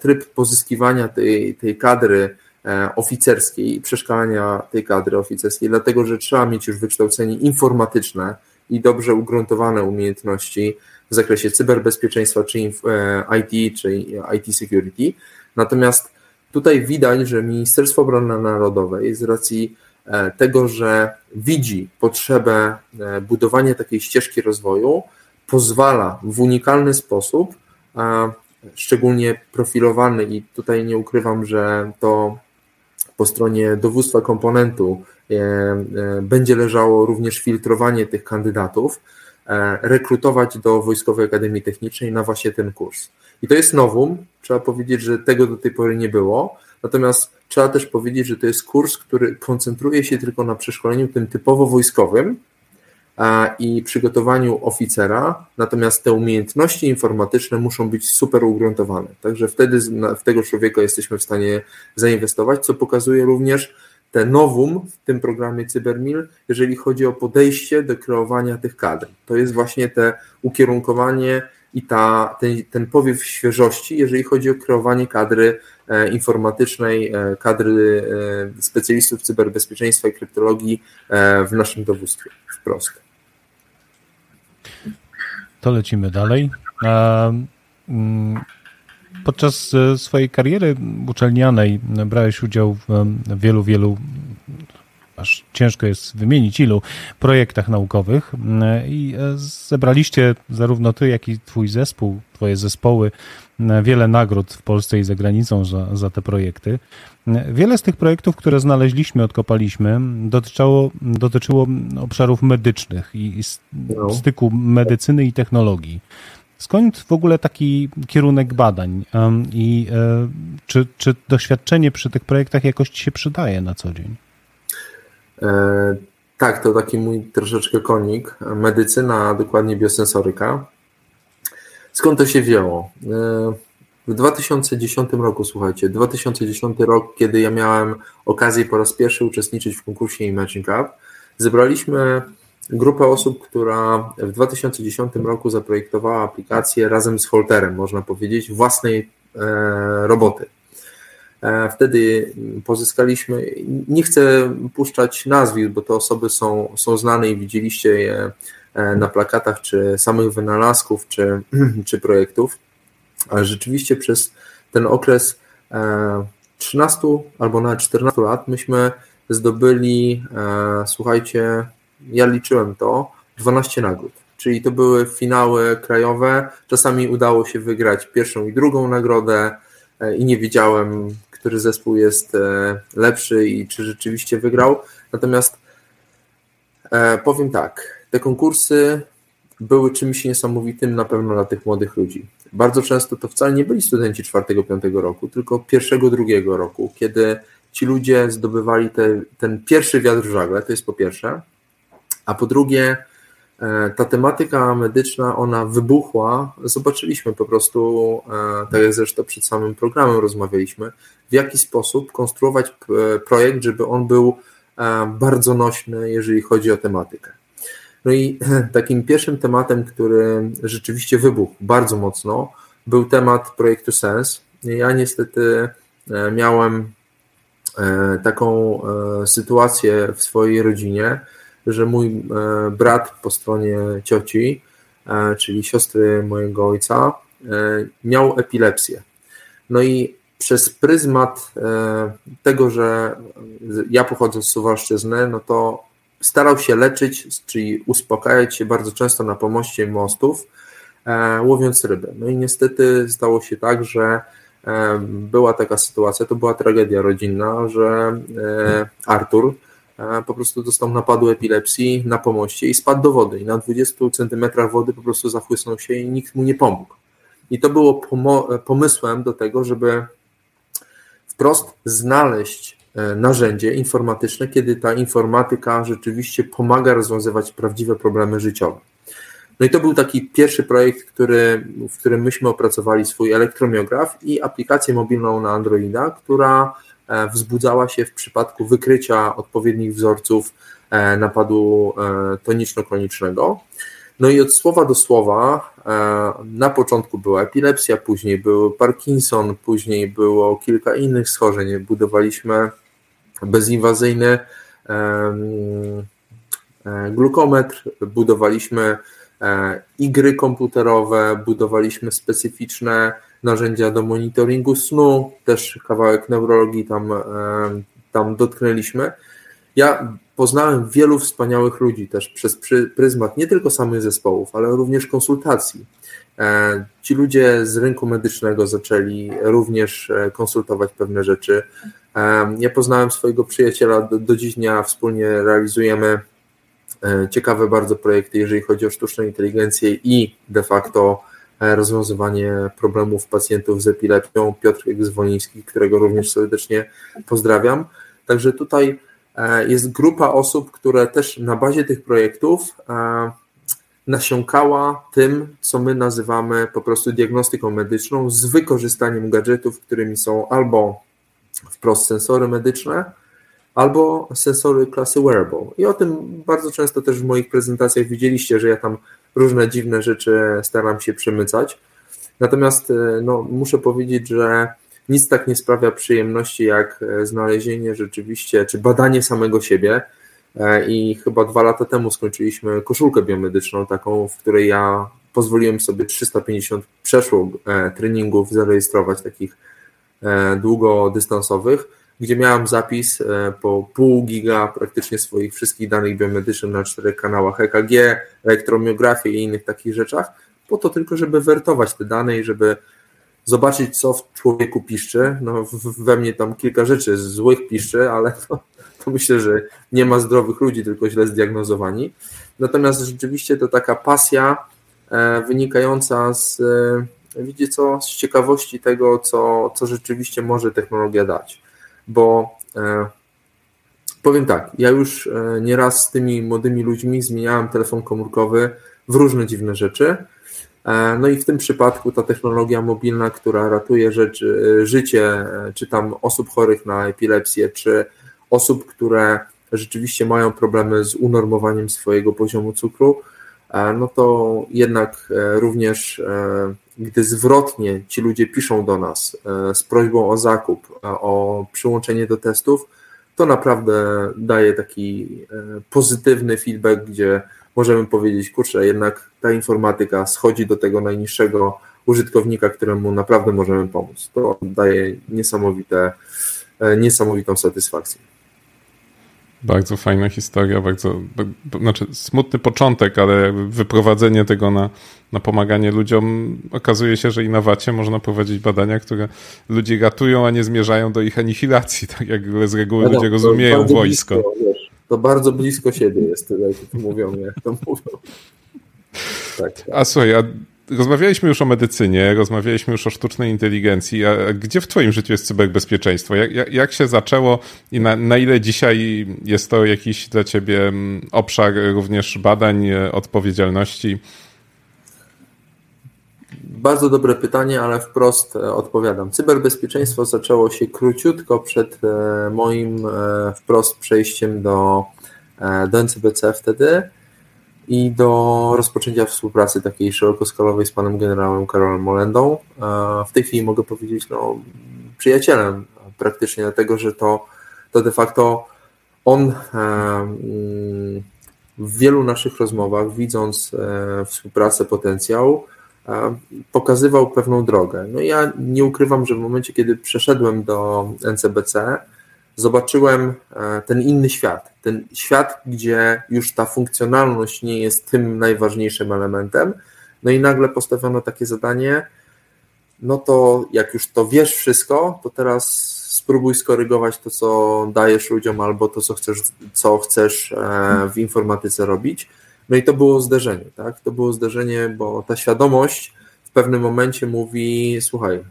tryb pozyskiwania tej, tej kadry e, oficerskiej i przeszkalania tej kadry oficerskiej, dlatego że trzeba mieć już wykształcenie informatyczne i dobrze ugruntowane umiejętności w zakresie cyberbezpieczeństwa, czy e, IT, czy IT security. Natomiast tutaj widać, że Ministerstwo Obrony Narodowej z racji e, tego, że widzi potrzebę budowania takiej ścieżki rozwoju, pozwala w unikalny sposób, szczególnie profilowany, i tutaj nie ukrywam, że to po stronie dowództwa komponentu e, e, będzie leżało również filtrowanie tych kandydatów, e, rekrutować do Wojskowej Akademii Technicznej na właśnie ten kurs. I to jest nowum, trzeba powiedzieć, że tego do tej pory nie było, natomiast trzeba też powiedzieć, że to jest kurs, który koncentruje się tylko na przeszkoleniu tym typowo wojskowym, i przygotowaniu oficera, natomiast te umiejętności informatyczne muszą być super ugruntowane. Także wtedy w tego człowieka jesteśmy w stanie zainwestować, co pokazuje również te nowum w tym programie CyberMil, jeżeli chodzi o podejście do kreowania tych kadr. To jest właśnie te ukierunkowanie i ta, ten, ten powiew świeżości, jeżeli chodzi o kreowanie kadry e, informatycznej, e, kadry e, specjalistów cyberbezpieczeństwa i kryptologii w naszym dowództwie wprost. To lecimy dalej. Mm, podczas swojej kariery uczelnianej brałeś udział w wielu, wielu aż ciężko jest wymienić ilu, projektach naukowych i e, zebraliście zarówno ty, jak i twój zespół, twoje zespoły wiele nagród w Polsce i za granicą za, za te projekty. Wiele z tych projektów, które znaleźliśmy, odkopaliśmy, dotyczyło, dotyczyło obszarów medycznych i, i no. styku medycyny i technologii. Skąd w ogóle taki kierunek badań i e, czy, czy doświadczenie przy tych projektach jakoś ci się przydaje na co dzień? E, tak, to taki mój troszeczkę konik. Medycyna, a dokładnie biosensoryka. Skąd to się wzięło? E, w 2010 roku, słuchajcie, 2010 rok, kiedy ja miałem okazję po raz pierwszy uczestniczyć w konkursie Imagine Cup, zebraliśmy grupę osób, która w 2010 roku zaprojektowała aplikację razem z Holterem, można powiedzieć, własnej e, roboty. E, wtedy pozyskaliśmy, nie chcę puszczać nazwisk, bo te osoby są, są znane i widzieliście je e, na plakatach, czy samych wynalazków, czy, czy projektów, ale rzeczywiście przez ten okres 13 e, albo nawet 14 lat myśmy zdobyli, słuchajcie, ja liczyłem to, 12 nagród. Czyli to były finały krajowe. Czasami udało się wygrać pierwszą i drugą nagrodę i nie wiedziałem, który zespół jest e, lepszy i czy rzeczywiście wygrał. Natomiast e, powiem tak, te konkursy były czymś niesamowitym na pewno dla tych młodych ludzi. Bardzo często to wcale nie byli studenci czwartego, piątego roku, tylko pierwszego, drugiego roku, kiedy ci ludzie zdobywali te, ten pierwszy wiatr w żagle, to jest po pierwsze, a po drugie ta tematyka medyczna, ona wybuchła. Zobaczyliśmy po prostu, e, tak jak zresztą przed samym programem rozmawialiśmy, w jaki sposób konstruować projekt, żeby on był e, bardzo nośny, jeżeli chodzi o tematykę. No i takim pierwszym tematem, który rzeczywiście wybuchł bardzo mocno, był temat projektu Sens. Ja niestety e, miałem e, taką e, sytuację w swojej rodzinie, że mój brat po stronie cioci, czyli siostry mojego ojca, miał epilepsję. No i przez pryzmat tego, że ja pochodzę z Suwalszczyzny, no to starał się leczyć, czyli uspokajać się bardzo często na pomoście mostów, e, łowiąc ryby. No i niestety stało się tak, że e, była taka sytuacja, to była tragedia rodzinna, że e, Artur po prostu dostał napadu epilepsji na pomoście i spadł do wody i na 20 centymetrach wody po prostu zachłysnął się i nikt mu nie pomógł. I to było pomysłem do tego, żeby wprost znaleźć E, narzędzie informatyczne, kiedy ta informatyka rzeczywiście pomaga rozwiązywać prawdziwe problemy życiowe. No i to był taki pierwszy projekt, który, w którym myśmy opracowali swój elektromiograf i aplikację mobilną na Androida, która wzbudzała się w przypadku wykrycia odpowiednich wzorców e, napadu toniczno-klonicznego. No i od słowa do słowa, na początku była epilepsja, później był Parkinson, później było kilka innych schorzeń. Budowaliśmy bezinwazyjny e, glukometr, budowaliśmy e, igry komputerowe, budowaliśmy specyficzne narzędzia do monitoringu snu, też kawałek neurologii tam, tam dotknęliśmy. Ja poznałem wielu wspaniałych ludzi też przez pryzmat nie tylko samych zespołów, ale również konsultacji. E, ci ludzie z rynku medycznego zaczęli również konsultować pewne rzeczy. Ja poznałem swojego przyjaciela, do, do dziś dnia wspólnie realizujemy e, ciekawe bardzo projekty, jeżeli chodzi o sztuczną inteligencję i de facto e, rozwiązywanie problemów pacjentów z epilepsją. Piotr Zwoliński, którego również serdecznie pozdrawiam. Także tutaj e, jest grupa osób, które też na bazie tych projektów nasiąkała tym, co my nazywamy po prostu diagnostyką medyczną z wykorzystaniem gadżetów, którymi są albo wprost sensory medyczne albo sensory klasy wearable. I o tym bardzo często też w moich prezentacjach widzieliście, że ja tam różne dziwne rzeczy staram się przemycać. Natomiast e, no, muszę powiedzieć, że nic tak nie sprawia przyjemności jak e, znalezienie rzeczywiście, czy badanie samego siebie. E, I chyba dwa lata temu skończyliśmy koszulkę biomedyczną, taką, w której ja pozwoliłem sobie 350 przeszło treningów zarejestrować takich długodystansowych, gdzie miałem zapis e, po pół giga praktycznie swoich wszystkich danych biomedycznych na czterech kanałach EKG, elektromiografię i innych takich rzeczach, po to tylko, żeby wertować te dane i żeby zobaczyć, co w człowieku piszczy. No, we mnie tam kilka rzeczy złych piszczy, ale to, to myślę, że nie ma zdrowych ludzi, tylko źle zdiagnozowani. Natomiast rzeczywiście to taka pasja e, wynikająca z widzicie co, z ciekawości tego, co, co rzeczywiście może technologia dać. Bo e, powiem tak, ja już e, nieraz z tymi młodymi ludźmi zmieniałem telefon komórkowy w różne dziwne rzeczy. E, no i w tym przypadku ta technologia mobilna, która ratuje rzecz, życie, czy tam osób chorych na epilepsję, czy osób, które rzeczywiście mają problemy z unormowaniem swojego poziomu cukru, no to jednak również gdy zwrotnie ci ludzie piszą do nas e, z prośbą o zakup, e, o przyłączenie do testów, to naprawdę daje taki e, pozytywny feedback, gdzie możemy powiedzieć, kurczę, jednak ta informatyka schodzi do tego najniższego użytkownika, któremu naprawdę możemy pomóc. To daje niesamowite, niesamowitą satysfakcję. Bardzo fajna historia, bardzo, znaczy smutny początek, ale wyprowadzenie tego na, na pomaganie ludziom. Okazuje się, że i na wacie można prowadzić badania, które ludzi ratują, a nie zmierzają do ich anihilacji, tak jak z reguły no, ludzie rozumieją wojsko. Blisko, wiesz, to bardzo blisko siebie jest, jak to mówią, jak to mówią. Tak, tak. A słuchaj, a rozmawialiśmy już o medycynie, rozmawialiśmy już o sztucznej inteligencji, a gdzie w twoim życiu jest cyberbezpieczeństwo? Jak, jak, się zaczęło i na, na ile dzisiaj jest to jakiś dla ciebie mm, obszar również badań, e, odpowiedzialności? Bardzo dobre pytanie, ale wprost e, odpowiadam. Cyberbezpieczeństwo zaczęło się króciutko przed e, moim wprost przejściem do, do NCBC wtedy i do rozpoczęcia współpracy takiej szerokoskalowej z panem generałem Karolem Molendą. W tej chwili mogę powiedzieć, no, przyjacielem praktycznie, dlatego że to, to de facto on mm, w wielu naszych rozmowach, widząc e, współpracę, potencjał, e, pokazywał pewną drogę. No ja nie ukrywam, że w momencie, kiedy przeszedłem do NCBC, zobaczyłem e, ten inny świat. Ten świat, gdzie już ta funkcjonalność nie jest tym najważniejszym elementem. No i nagle postawiono takie zadanie, no to jak już to wiesz wszystko, to teraz spróbuj skorygować to, co dajesz ludziom, albo to, co chcesz, co chcesz e, w informatyce robić. No i to było zderzenie, tak? To było zderzenie, bo ta świadomość w pewnym momencie mówi: Słuchaj,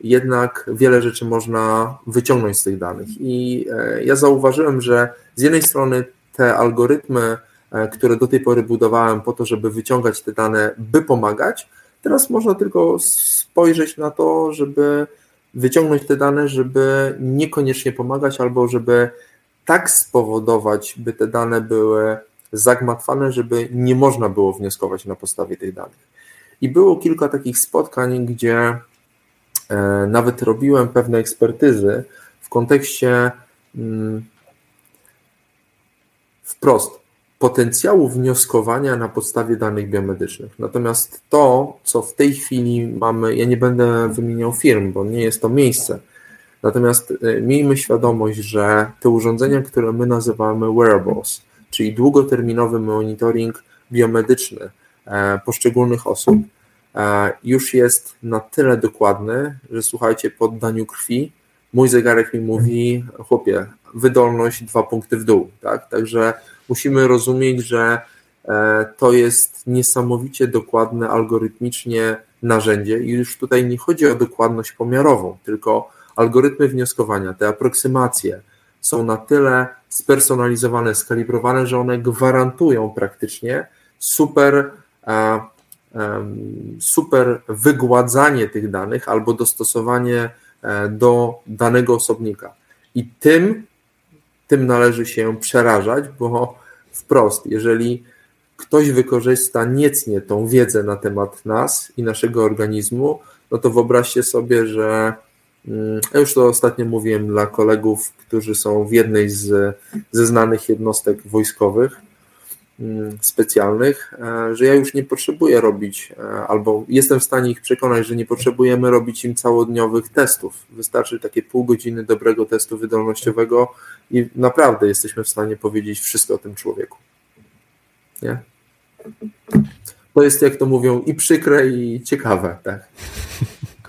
jednak wiele rzeczy można wyciągnąć z tych danych. I e, ja zauważyłem, że z jednej strony te algorytmy, e, które do tej pory budowałem po to, żeby wyciągać te dane, by pomagać, teraz można tylko spojrzeć na to, żeby wyciągnąć te dane, żeby niekoniecznie pomagać, albo żeby tak spowodować, by te dane były zagmatwane, żeby nie można było wnioskować na podstawie tych danych. I było kilka takich spotkań, gdzie nawet robiłem pewne ekspertyzy w kontekście mm, wprost potencjału wnioskowania na podstawie danych biomedycznych. Natomiast to, co w tej chwili mamy, ja nie będę wymieniał firm, bo nie jest to miejsce. Natomiast e, miejmy świadomość, że te urządzenia, które my nazywamy wearables, czyli długoterminowy monitoring biomedyczny e, poszczególnych osób, e, już jest na tyle dokładny, że słuchajcie, po oddaniu krwi mój zegarek mi mówi, chłopie, wydolność dwa punkty w dół, tak? Także musimy rozumieć, że e, to jest niesamowicie dokładne algorytmicznie narzędzie i już tutaj nie chodzi o dokładność pomiarową, tylko algorytmy wnioskowania, te aproksymacje są na tyle spersonalizowane, skalibrowane, że one gwarantują praktycznie super, e, super wygładzanie tych danych albo dostosowanie e, do danego osobnika. I tym, tym należy się przerażać, bo wprost, jeżeli ktoś wykorzysta niecnie tą wiedzę na temat nas i naszego organizmu, no to wyobraźcie sobie, że mm, ja już to ostatnio mówiłem dla kolegów, którzy są w jednej z, ze znanych jednostek wojskowych specjalnych, e, że ja już nie potrzebuję robić, e, albo jestem w stanie ich przekonać, że nie potrzebujemy robić im całodniowych testów. Wystarczy takie pół godziny dobrego testu wydolnościowego i naprawdę jesteśmy w stanie powiedzieć wszystko o tym człowieku. Nie? To jest, jak to mówią, i przykre, i ciekawe, tak.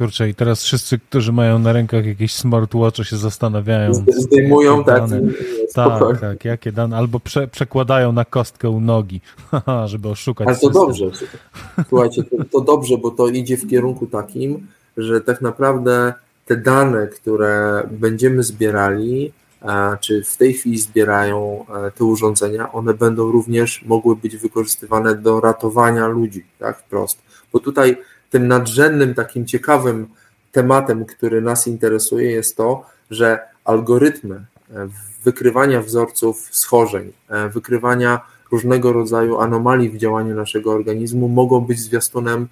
Kurczę, i teraz wszyscy, którzy mają na rękach jakieś smartwatche się zastanawiają. Zdejmują, tak. Tak, tak, jakie dane, albo prze, przekładają na kostkę u nogi, żeby oszukać Ale to system. dobrze, słuchajcie, to, to dobrze, bo to idzie w kierunku takim, że tak naprawdę te dane, które będziemy zbierali, czy w tej chwili zbierają te urządzenia, one będą również mogły być wykorzystywane do ratowania ludzi, tak, wprost. Bo tutaj tym nadrzędnym, takim ciekawym tematem, który nas interesuje, jest to, że algorytmy e, wykrywania wzorców schorzeń, e, wykrywania różnego rodzaju anomalii w działaniu naszego organizmu mogą być zwiastunem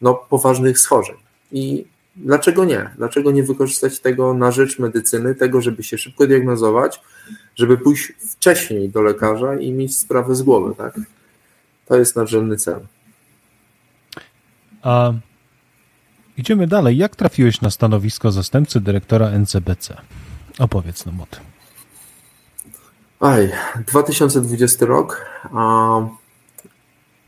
no, poważnych schorzeń. I Dlaczego nie? Dlaczego nie wykorzystać tego na rzecz medycyny, tego, żeby się szybko diagnozować, żeby pójść wcześniej do lekarza i mieć sprawę z głowy, tak? To jest nadrzędny cel. A idziemy dalej. Jak trafiłeś na stanowisko zastępcy dyrektora NCBC? Opowiedz nam o tym. Aj, 2020 rok. A,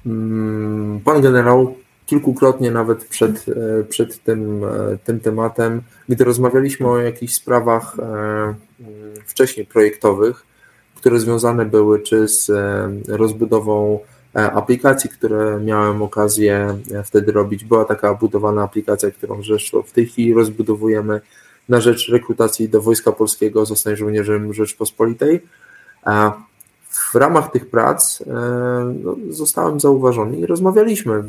mm, pan generał kilkukrotnie nawet przed, e, przed tym, e, tym tematem, gdy rozmawialiśmy o jakichś sprawach e, wcześniej projektowych, które związane były czy z rozbudową aplikacji, które miałem okazję wtedy robić. Była taka budowana aplikacja, którą zresztą w tej chwili rozbudowujemy na rzecz rekrutacji do Wojska Polskiego, zostań żołnierzem Rzeczpospolitej. W ramach tych prac no, zostałem zauważony i rozmawialiśmy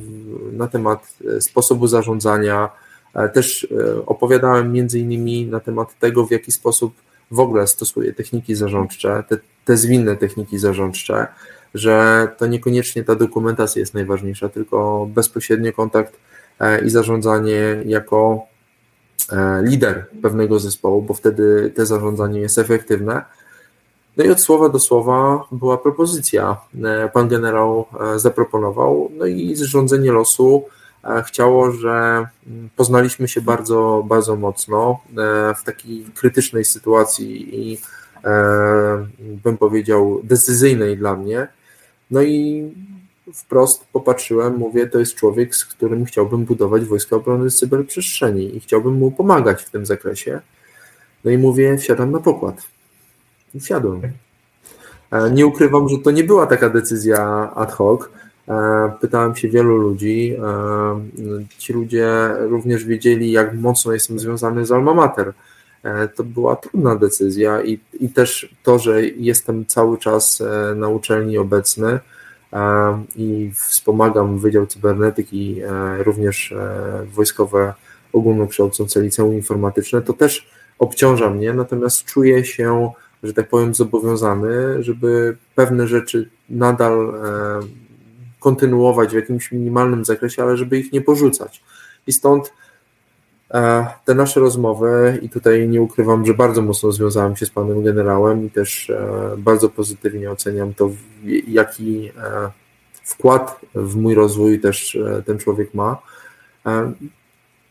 na temat e, sposobu zarządzania. E, też e, opowiadałem między innymi na temat tego, w jaki sposób w ogóle stosuję techniki zarządcze, te, te zwinne techniki zarządcze. Że to niekoniecznie ta dokumentacja jest najważniejsza, tylko bezpośredni kontakt i zarządzanie jako lider pewnego zespołu, bo wtedy te zarządzanie jest efektywne. No i od słowa do słowa była propozycja. Pan generał zaproponował, no i zrządzenie losu chciało, że mm, poznaliśmy się bardzo, bardzo mocno e, w takiej krytycznej sytuacji i e, bym powiedział decyzyjnej dla mnie. No i wprost popatrzyłem, mówię, to jest człowiek, z którym chciałbym budować Wojska Obrony Cyberprzestrzeni i chciałbym mu pomagać w tym zakresie. No i mówię, wsiadam na pokład. I wsiadłem. E, nie ukrywam, że to nie była taka decyzja ad hoc. E, pytałem się wielu ludzi. E, ci ludzie również wiedzieli, jak mocno jestem związany z Alma Mater. E, to była trudna decyzja i, i też to, że jestem cały czas na uczelni obecny i wspomagam Wydział Cybernetyki, również wojskowe ogólnokształcące liceum informatyczne, to też obciąża mnie, natomiast czuję się, że tak powiem, zobowiązany, żeby pewne rzeczy nadal kontynuować w jakimś minimalnym zakresie, ale żeby ich nie porzucać. I stąd e, te nasze rozmowy, i tutaj nie ukrywam, że bardzo mocno związałem się z panem generałem i też e, bardzo pozytywnie oceniam to, jaki e, wkład w mój rozwój też ten człowiek ma,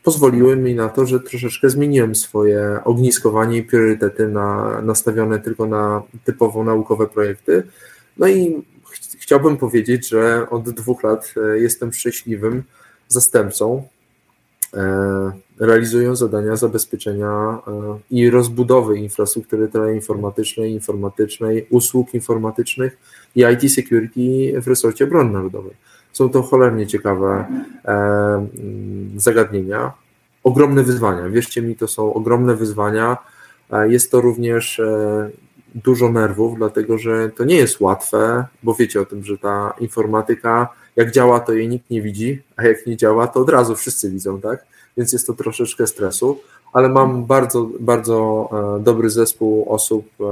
pozwoliły mi na to, że troszeczkę zmieniłem swoje ogniskowanie i priorytety na, nastawione tylko na typowo naukowe projekty. No i chciałbym powiedzieć, że od dwóch lat e, jestem szczęśliwym zastępcą. E, realizują zadania zabezpieczenia e, i rozbudowy infrastruktury teleinformatycznej, informatycznej, usług informatycznych i IT security w resorcie obrony narodowej. Są to cholernie ciekawe zagadnienia, ogromne wyzwania. Wierzcie mi, to są ogromne wyzwania. Jest to również dużo nerwów, dlatego że to nie jest łatwe, bo wiecie o tym, że ta informatyka, jak działa, to jej nikt nie widzi, a jak nie działa, to od razu wszyscy widzą, tak? Więc jest to troszeczkę stresu, ale mam bardzo, bardzo e, dobry zespół osób, e,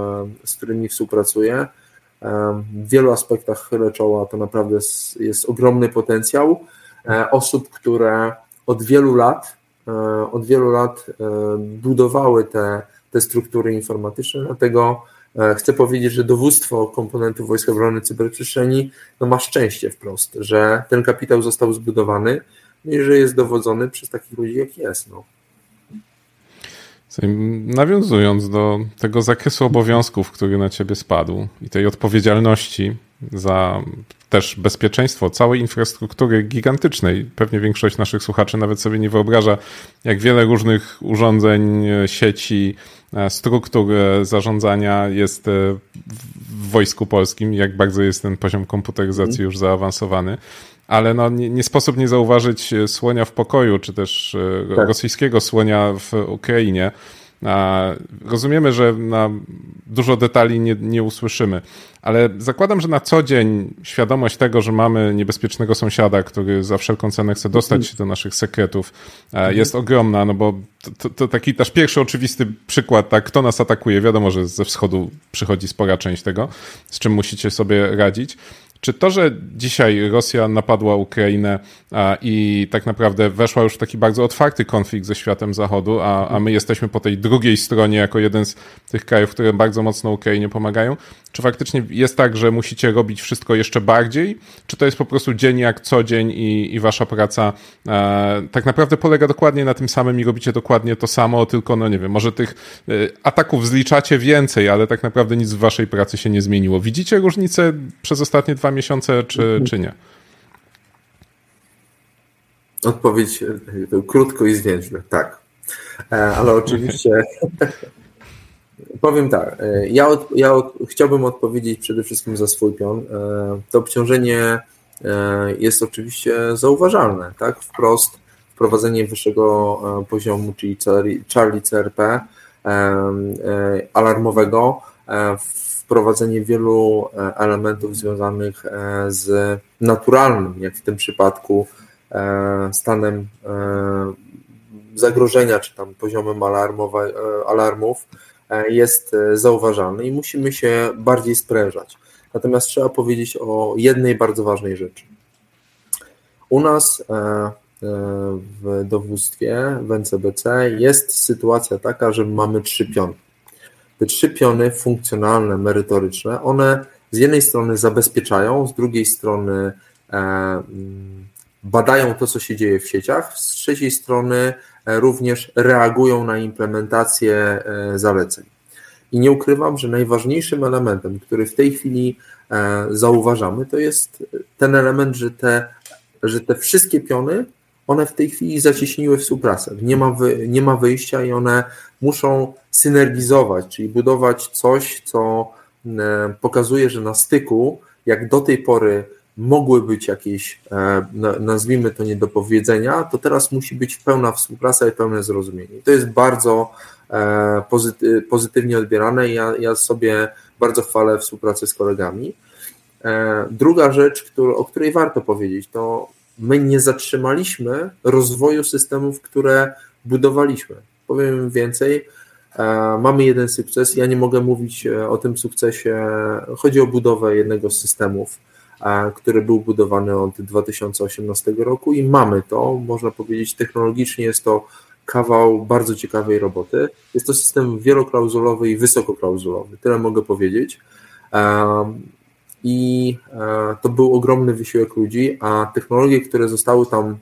z którymi współpracuję. E, w wielu aspektach chylę czoła, to naprawdę jest, jest ogromny potencjał osób, które od wielu lat, od wielu lat budowały te, te struktury informatyczne, dlatego chcę powiedzieć, że dowództwo komponentów Wojsk Obrony Cyberprzestrzeni no ma szczęście wprost, że ten kapitał został zbudowany i że jest dowodzony przez takich ludzi jak jest. No. Nawiązując do tego zakresu obowiązków, który na ciebie spadł i tej odpowiedzialności za też bezpieczeństwo całej infrastruktury gigantycznej. Pewnie większość naszych słuchaczy nawet sobie nie wyobraża, jak wiele różnych urządzeń, sieci, E, struktur e, zarządzania jest e, w wojsku polskim, jak bardzo jest ten poziom komputeryzacji już zaawansowany. Ale no, nie, nie, sposób nie zauważyć słonia w pokoju, czy też tak. rosyjskiego słonia w Ukrainie. Rozumiemy, że na dużo detali nie, nie usłyszymy, ale zakładam, że na co dzień świadomość tego, że mamy niebezpiecznego sąsiada, który za wszelką cenę chce dostać się do naszych sekretów, mhm. jest ogromna, no bo to, to, taki też pierwszy oczywisty przykład, tak, kto nas atakuje. Wiadomo, że ze wschodu przychodzi spora część tego, z czym musicie sobie radzić. Czy to, że dzisiaj Rosja napadła Ukrainę i tak naprawdę weszła już w taki bardzo otwarty konflikt ze światem Zachodu, a, a my jesteśmy po tej drugiej stronie jako jeden z tych krajów, które bardzo mocno Ukrainie pomagają, czy faktycznie jest tak, że musicie robić wszystko jeszcze bardziej, czy to jest po prostu dzień jak co dzień i, i wasza praca tak naprawdę polega dokładnie na tym samym i robicie dokładnie to samo, tylko no nie wiem, może tych e, ataków zliczacie więcej, ale tak naprawdę nic w waszej pracy się nie zmieniło. Widzicie różnicę przez ostatnie dwa miesiące, czy, mhm. czy nie? Odpowiedź e, krótko i zwięźle, tak. E, ale oczywiście powiem tak. E, ja, od, ja od, chciałbym odpowiedzieć przede wszystkim za swój pion. To obciążenie jest oczywiście zauważalne, tak? Wprost wprowadzenie wyższego poziomu, czyli Charlie CRP alarmowego, wprowadzenie wielu e, elementów związanych e, z naturalnym, jak w tym przypadku, e, stanem zagrożenia, czy tam poziomem alarmów jest zauważalny i musimy się bardziej sprężać. Natomiast trzeba powiedzieć o jednej bardzo ważnej rzeczy. U nas w dowództwie w NCBC jest sytuacja taka, że mamy trzy piony. Te trzy piony funkcjonalne, merytoryczne, one z jednej strony zabezpieczają, z drugiej strony badają to, co się dzieje w sieciach, z trzeciej strony e, również reagują na implementację e, zaleceń. I nie ukrywam, że najważniejszym elementem, który w tej chwili e, zauważamy, to jest ten element, że te, że te wszystkie piony, one w tej chwili zacieśniły współpracę. Nie ma, wy, nie ma wyjścia i one muszą synergizować, czyli budować coś, co pokazuje, że na styku, jak do tej pory mogły być jakieś, e, nazwijmy to niedopowiedzenia, to teraz musi być pełna współpraca i pełne zrozumienie. To jest bardzo e, pozytywnie odbierane i ja, ja sobie bardzo chwalę współpracę z kolegami. E, druga rzecz, o której warto powiedzieć, to my nie zatrzymaliśmy rozwoju systemów, które budowaliśmy. Powiem więcej, mamy jeden sukces. Ja nie mogę mówić o tym sukcesie. Chodzi o budowę jednego z systemów który był budowany od 2018 roku i mamy to, można powiedzieć, technologicznie jest to kawał bardzo ciekawej roboty. Jest to system wieloklauzulowy i wysokoklauzulowy, tyle mogę powiedzieć. I e, to był ogromny wysiłek ludzi, a technologie, które zostały tam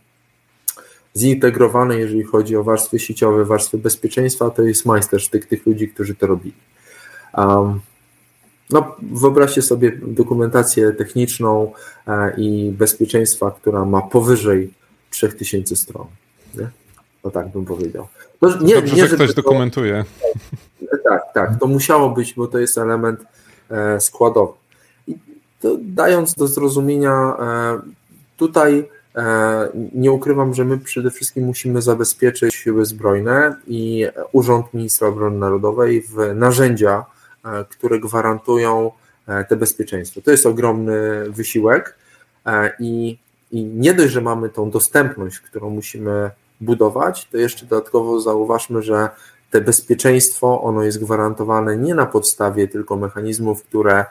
zintegrowane, jeżeli chodzi o warstwy sieciowe, warstwy bezpieczeństwa, to jest majstersztyk tych ludzi, którzy to robili. No, wyobraźcie sobie dokumentację techniczną e, i bezpieczeństwa, która ma powyżej 3000 stron. Nie? No tak bym powiedział. No, nie, Dobrze, nie, że ktoś to, dokumentuje. Tak, tak. To musiało być, bo to jest element e, składowy. Dając do zrozumienia, e, tutaj nie ukrywam, że my przede wszystkim musimy zabezpieczyć siły zbrojne i Urząd Ministra Obrony Narodowej w narzędzia, E, które gwarantują e, te bezpieczeństwo. To jest ogromny wysiłek e, i, i nie dość, że mamy tą dostępność, którą musimy budować, to jeszcze dodatkowo zauważmy, że te bezpieczeństwo, ono jest gwarantowane nie na podstawie tylko mechanizmów, które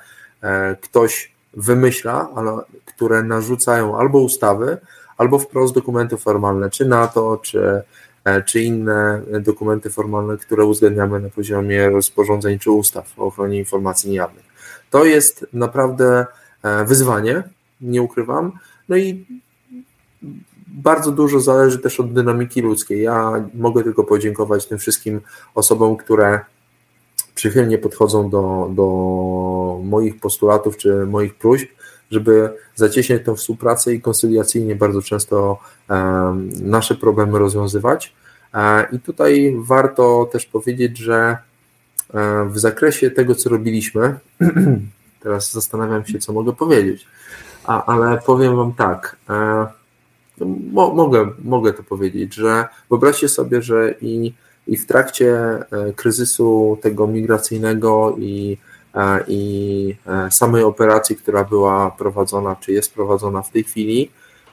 ktoś wymyśla, ale które narzucają albo ustawy, albo wprost dokumenty formalne, czy NATO, czy E, czy inne dokumenty formalne, które uzgadniamy na poziomie rozporządzeń czy ustaw o ochronie informacji niejawnych. To jest naprawdę e, wyzwanie, nie ukrywam. No i bardzo dużo zależy też od dynamiki ludzkiej. Ja mogę tylko podziękować tym wszystkim osobom, które przychylnie podchodzą do, do moich postulatów czy moich próśb żeby zacieśniać tę współpracę i koncyliacyjnie bardzo często nasze problemy rozwiązywać. E, I tutaj warto też powiedzieć, że e, w zakresie tego, co robiliśmy, teraz zastanawiam się, co mogę powiedzieć, ale powiem Wam tak. E, mo, mogę, mogę to powiedzieć, że wyobraźcie sobie, że i, i w trakcie kryzysu tego migracyjnego i i e, samej operacji, która była prowadzona, czy jest prowadzona w tej chwili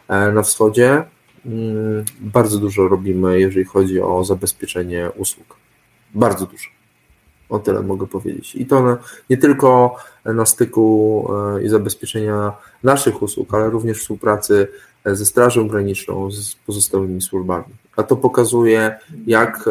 e, na wschodzie, mm, bardzo dużo robimy, jeżeli chodzi o zabezpieczenie usług. Bardzo dużo. O tyle mogę powiedzieć. I to nie tylko na styku e, i zabezpieczenia naszych usług, ale również współpracy ze Strażą Graniczną, z pozostałymi służbami. A to pokazuje, jak,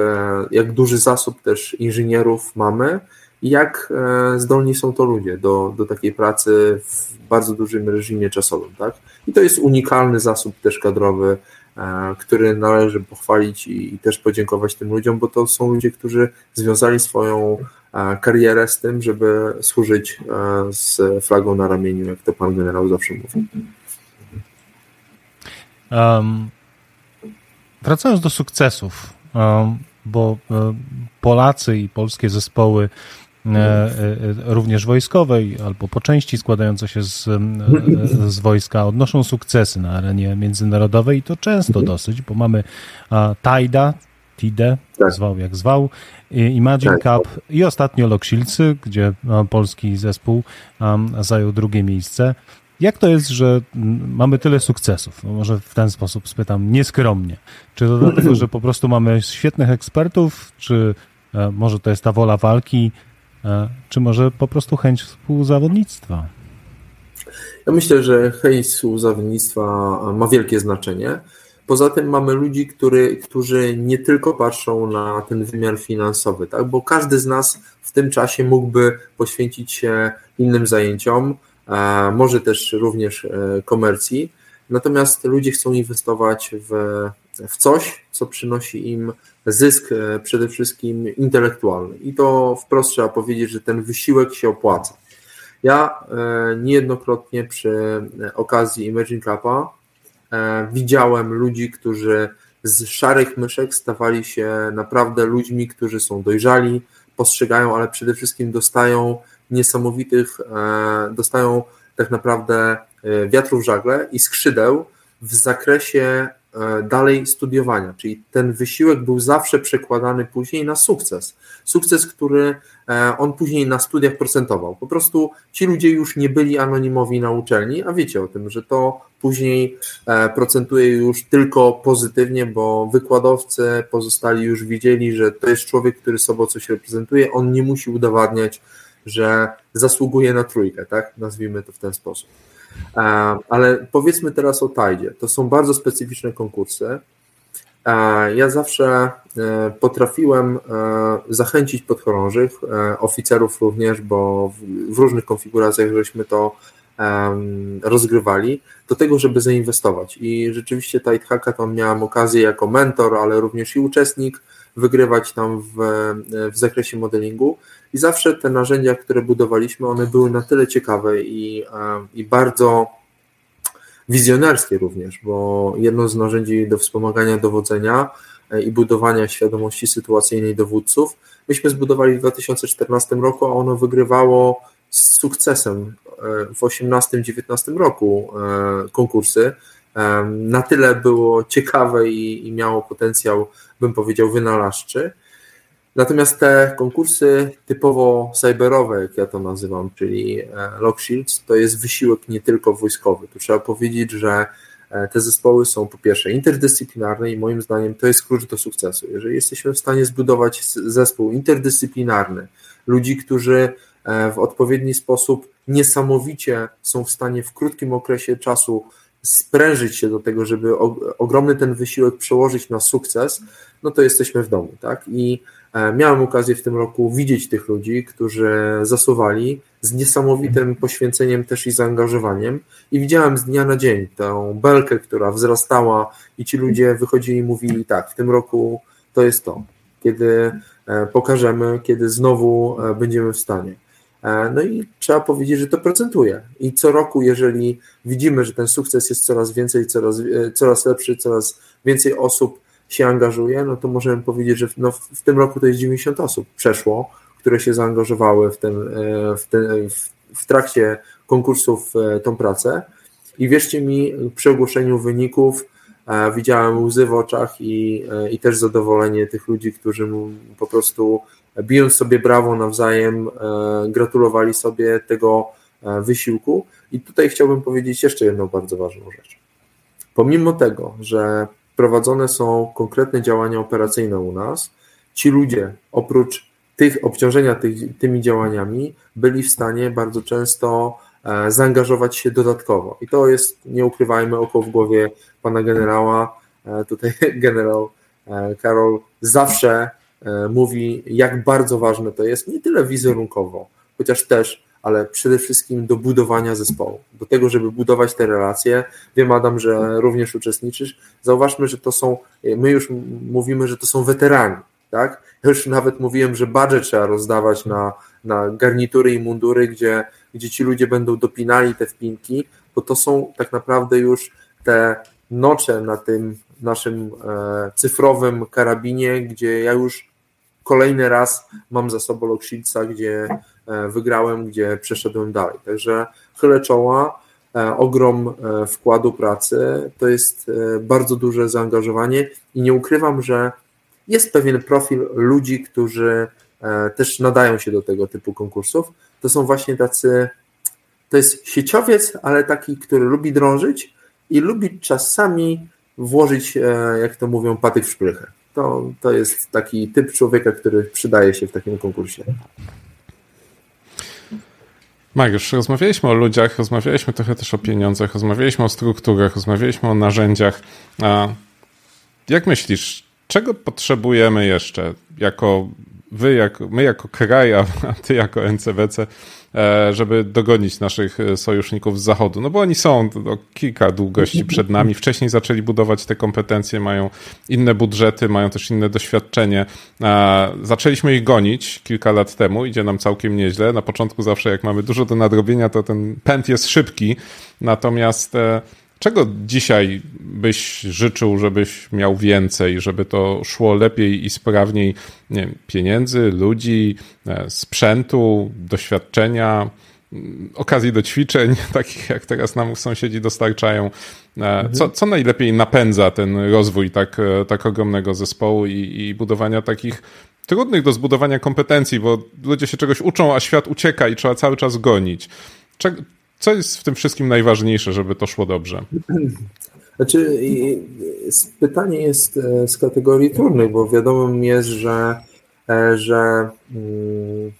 jak duży zasób też inżynierów mamy i jak e, zdolni są to ludzie do, do takiej pracy w bardzo dużym reżimie czasowym. Tak? I to jest unikalny zasób też kadrowy, e, który należy pochwalić i, i też podziękować tym ludziom, bo to są ludzie, którzy związali swoją e, karierę z tym, żeby służyć z flagą na ramieniu, jak to pan generał zawsze mówi. Um, wracając do sukcesów, um, bo Polacy i polskie zespoły E, e, również wojskowej albo po części składające się z, e, z wojska odnoszą sukcesy na arenie międzynarodowej i to często dosyć, bo mamy Tajda, TIDE, tak. zwał jak zwał, Imagine tak. Cup i ostatnio Loksielcy, gdzie polski zespół zajął drugie miejsce. Jak to jest, że mamy tyle sukcesów? No może w ten sposób spytam nieskromnie. Czy to dlatego, że po prostu mamy świetnych ekspertów, czy może to jest ta wola walki, czy może po prostu chęć współzawodnictwa? Ja myślę, że hejs uzawodnictwa ma wielkie znaczenie. Poza tym mamy ludzi, który, którzy nie tylko patrzą na ten wymiar finansowy, tak? bo każdy z nas w tym czasie mógłby poświęcić się innym zajęciom, może też również e, komercji. Natomiast ludzie chcą inwestować w, w coś, co przynosi im zysk e, przede wszystkim intelektualny. I to wprost trzeba powiedzieć, że ten wysiłek się opłaca. Ja e, niejednokrotnie przy okazji Imagine Cupa widziałem ludzi, którzy z szarych myszek stawali się naprawdę ludźmi, którzy są dojrzali, postrzegają, ale przede wszystkim dostają niesamowitych, e, dostają tak naprawdę e, wiatrów żagle i skrzydeł w zakresie e, dalej studiowania, czyli ten wysiłek był zawsze przekładany później na sukces. Sukces, który on później na studiach procentował. Po prostu ci ludzie już nie byli anonimowi na uczelni, a wiecie o tym, że to później procentuje już tylko pozytywnie, bo wykładowcy pozostali już widzieli, że to jest człowiek, który sobą coś reprezentuje, on nie musi udowadniać, że zasługuje na trójkę, tak? Nazwijmy to w ten sposób. E, ale powiedzmy teraz o Tajdzie. To są bardzo specyficzne konkursy. E, ja zawsze e, potrafiłem zachęcić podchorążych, oficerów również, bo w różnych konfiguracjach żeśmy to rozgrywali, do tego, żeby zainwestować. I rzeczywiście Tide Hackathon miałem okazję jako mentor, ale również i uczestnik wygrywać tam w, w zakresie modelingu. I zawsze te narzędzia, które budowaliśmy, one były na tyle ciekawe i, i bardzo wizjonerskie również, bo jedno z narzędzi do wspomagania dowodzenia e, i budowania świadomości sytuacyjnej dowódców, myśmy zbudowali w 2014 roku, a ono wygrywało z sukcesem e, w 2018-2019 roku e, konkursy. Na tyle było ciekawe i, i miało potencjał, bym powiedział, wynalazczy. Natomiast te konkursy typowo cyberowe, jak ja to nazywam, czyli e, Lock Shields, to jest wysiłek nie tylko wojskowy. Tu trzeba powiedzieć, że e, te zespoły są po pierwsze interdyscyplinarne i moim zdaniem to jest klucz do sukcesu. Jeżeli jesteśmy w stanie zbudować zespół interdyscyplinarny, ludzi, którzy e, w odpowiedni sposób niesamowicie są w stanie w krótkim okresie czasu sprężyć się do tego, żeby ogromny ten wysiłek przełożyć na sukces, no to jesteśmy w domu, tak? I miałem okazję w tym roku widzieć tych ludzi, którzy zasuwali z niesamowitym poświęceniem też i zaangażowaniem i widziałem z dnia na dzień tę belkę, która wzrastała i ci ludzie wychodzili i mówili tak, w tym roku to jest to, kiedy e, pokażemy, kiedy znowu e, będziemy w stanie. No i trzeba powiedzieć, że to procentuje. I co roku, jeżeli widzimy, że ten sukces jest coraz więcej, coraz, coraz lepszy, coraz więcej osób się angażuje, no to możemy powiedzieć, że no w tym roku to jest 90 osób przeszło, które się zaangażowały w, ten, e, w, ten, w trakcie konkursów e, tą pracę. I wierzcie mi, przy ogłoszeniu wyników e, widziałem łzy w oczach i, i też zadowolenie tych ludzi, którzy po prostu bijąc sobie brawo nawzajem, gratulowali sobie tego wysiłku. I tutaj chciałbym powiedzieć jeszcze jedną bardzo ważną rzecz. Pomimo tego, że prowadzone są konkretne działania operacyjne u nas. Ci ludzie, oprócz tych obciążenia tych, tymi działaniami, byli w stanie bardzo często e, zaangażować się dodatkowo. I to jest, nie ukrywajmy, oko w głowie pana generała. E, tutaj generał e, Karol zawsze mówi, jak bardzo ważne to jest, nie tyle wizerunkowo, chociaż też ale przede wszystkim do budowania zespołu, do tego, żeby budować te relacje. Wiem, Adam, że również uczestniczysz. Zauważmy, że to są, my już mówimy, że to są weterani, tak? Ja już nawet mówiłem, że budżet trzeba rozdawać na, na garnitury i mundury, gdzie, gdzie ci ludzie będą dopinali te wpinki, bo to są tak naprawdę już te nocze na tym naszym e, cyfrowym karabinie, gdzie ja już kolejny raz mam za sobą Lockshieldsa, gdzie E, wygrałem, gdzie przeszedłem dalej. Także chylę czoła, e, ogrom e, wkładu pracy, to jest bardzo duże zaangażowanie i nie ukrywam, że jest pewien profil ludzi, którzy też nadają się do tego typu konkursów. To są właśnie tacy, to jest sieciowiec, ale taki, który lubi drążyć i lubi czasami włożyć, jak to mówią, patyk w szprychę. To, to jest taki typ człowieka, który przydaje się w takim konkursie. Mariusz, rozmawialiśmy o ludziach, rozmawialiśmy trochę też o pieniądzach, rozmawialiśmy o strukturach, rozmawialiśmy o narzędziach. A jak myślisz, czego potrzebujemy jeszcze jako wy, jako, my jako kraj, a ty jako NCBC, e, żeby dogonić naszych e, sojuszników z zachodu? No bo oni są to kilka długości przed nami. Wcześniej zaczęli budować te kompetencje, mają inne budżety, mają też inne doświadczenie. E, zaczęliśmy ich gonić kilka lat temu, idzie nam całkiem nieźle. Na początku zawsze jak mamy dużo do nadrobienia, to ten pęd jest szybki. Natomiast Czego dzisiaj byś życzył, żebyś miał więcej, żeby to szło lepiej i sprawniej? Nie wiem, pieniędzy, ludzi, e, sprzętu, doświadczenia, mm, okazji do ćwiczeń, takich jak teraz nam sąsiedzi dostarczają. E, mhm. Co, co najlepiej napędza ten rozwój tak, e, tak ogromnego zespołu i, i budowania takich trudnych do zbudowania kompetencji, bo ludzie się czegoś uczą, a świat ucieka i trzeba cały czas gonić. Co jest w tym wszystkim najważniejsze, żeby to szło dobrze? Znaczy, pytanie jest e, z kategorii trudnych, bo wiadomo jest, że, e, że mm,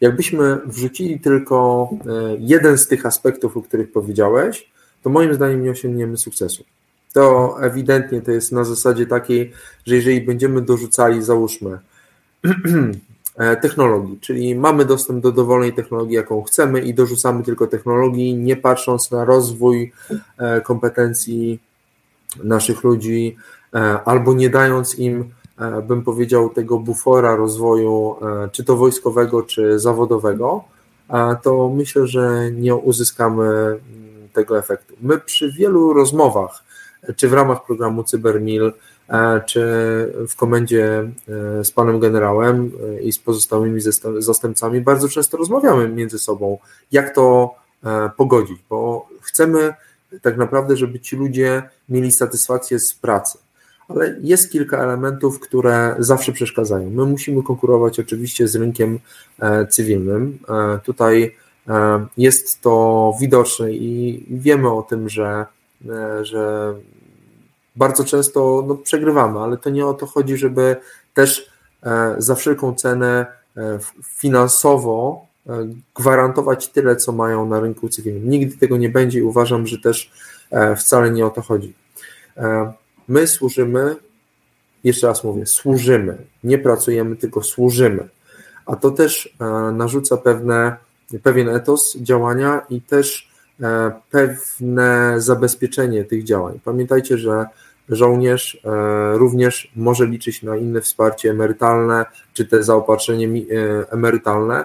jakbyśmy wrzucili tylko e, jeden z tych aspektów, o których powiedziałeś, to moim zdaniem nie osiągniemy sukcesu. To ewidentnie to jest na zasadzie takiej, że jeżeli będziemy dorzucali, załóżmy, technologii, czyli mamy dostęp do dowolnej technologii, jaką chcemy i dorzucamy tylko technologii, nie patrząc na rozwój e, kompetencji naszych ludzi, e, albo nie dając im, bym powiedział, tego bufora rozwoju, czy to wojskowego, czy zawodowego, to myślę, że nie uzyskamy mm, tego efektu. My przy wielu rozmowach, czy w ramach programu CyberMil, E, czy w komendzie e, z panem generałem e, i z pozostałymi zastępcami bardzo często rozmawiamy między sobą, jak to pogodzić, bo chcemy tak naprawdę, żeby ci ludzie mieli satysfakcję z pracy. Ale jest kilka elementów, które zawsze przeszkadzają. My musimy konkurować oczywiście z rynkiem cywilnym. Tutaj jest to widoczne i wiemy o tym, że, że bardzo często no, przegrywamy, ale to nie o to chodzi, żeby też e, za wszelką cenę e, finansowo e, gwarantować tyle, co mają na rynku cywilnym. Nigdy tego nie będzie i uważam, że też wcale nie o to chodzi. My służymy, jeszcze raz mówię, służymy, nie pracujemy, tylko służymy. A to też narzuca pewne, pewien etos działania i też pewne zabezpieczenie tych działań. Pamiętajcie, że żołnierz e, również może liczyć na inne wsparcie emerytalne, czy te zaopatrzenie e, emerytalne.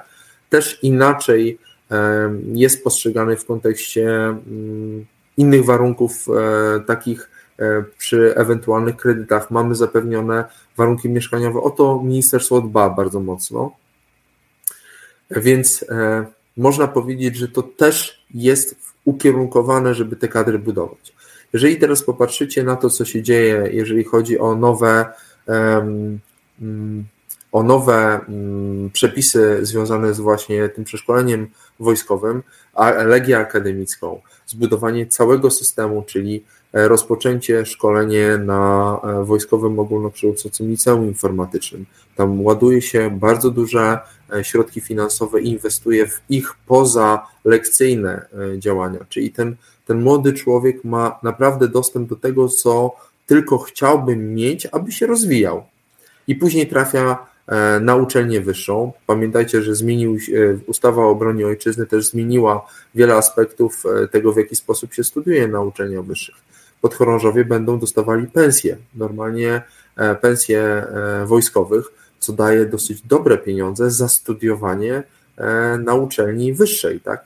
Też inaczej e, jest postrzegany w kontekście mm, innych warunków, takich przy ewentualnych kredytach. Mamy zapewnione warunki mieszkaniowe. O to ministerstwo dba bardzo mocno. Więc można powiedzieć, że to też jest ukierunkowane, żeby te kadry budować. Jeżeli teraz popatrzycie na to, co się dzieje, jeżeli chodzi o nowe, mm, o nowe mm, przepisy związane z właśnie tym przeszkoleniem wojskowym, a legię akademicką, zbudowanie całego systemu, czyli e, rozpoczęcie szkolenie na e, Wojskowym Ogólnokształcącym Liceum Informatycznym. Tam ładuje się bardzo duże e, środki finansowe i inwestuje w ich pozalekcyjne działania, czyli ten ten młody człowiek ma naprawdę dostęp do tego, co tylko chciałby mieć, aby się rozwijał. I później trafia e, na uczelnię wyższą. Pamiętajcie, że zmienił się, ustawa o obronie ojczyzny też zmieniła wiele aspektów e, tego, w jaki sposób się studiuje na uczelniach wyższych. Podchorążowie będą dostawali pensje, normalnie e, pensje wojskowych, co daje dosyć dobre pieniądze za studiowanie na uczelni wyższej, tak?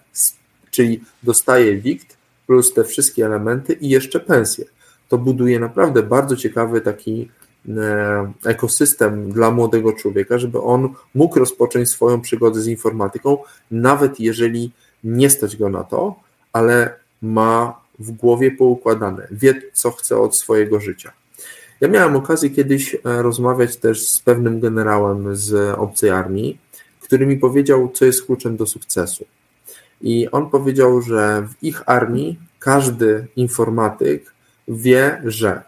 Czyli dostaje wikt, plus te wszystkie elementy i jeszcze pensje. To buduje naprawdę bardzo ciekawy taki e, ekosystem dla młodego człowieka, żeby on mógł rozpocząć swoją przygodę z informatyką, nawet jeżeli nie stać go na to, ale ma w głowie poukładane, wie co chce od swojego życia. Ja miałem okazję kiedyś e, rozmawiać też z pewnym generałem z obcej armii, który mi powiedział, co jest kluczem do sukcesu. I on powiedział, że w ich armii każdy informatyk wie, że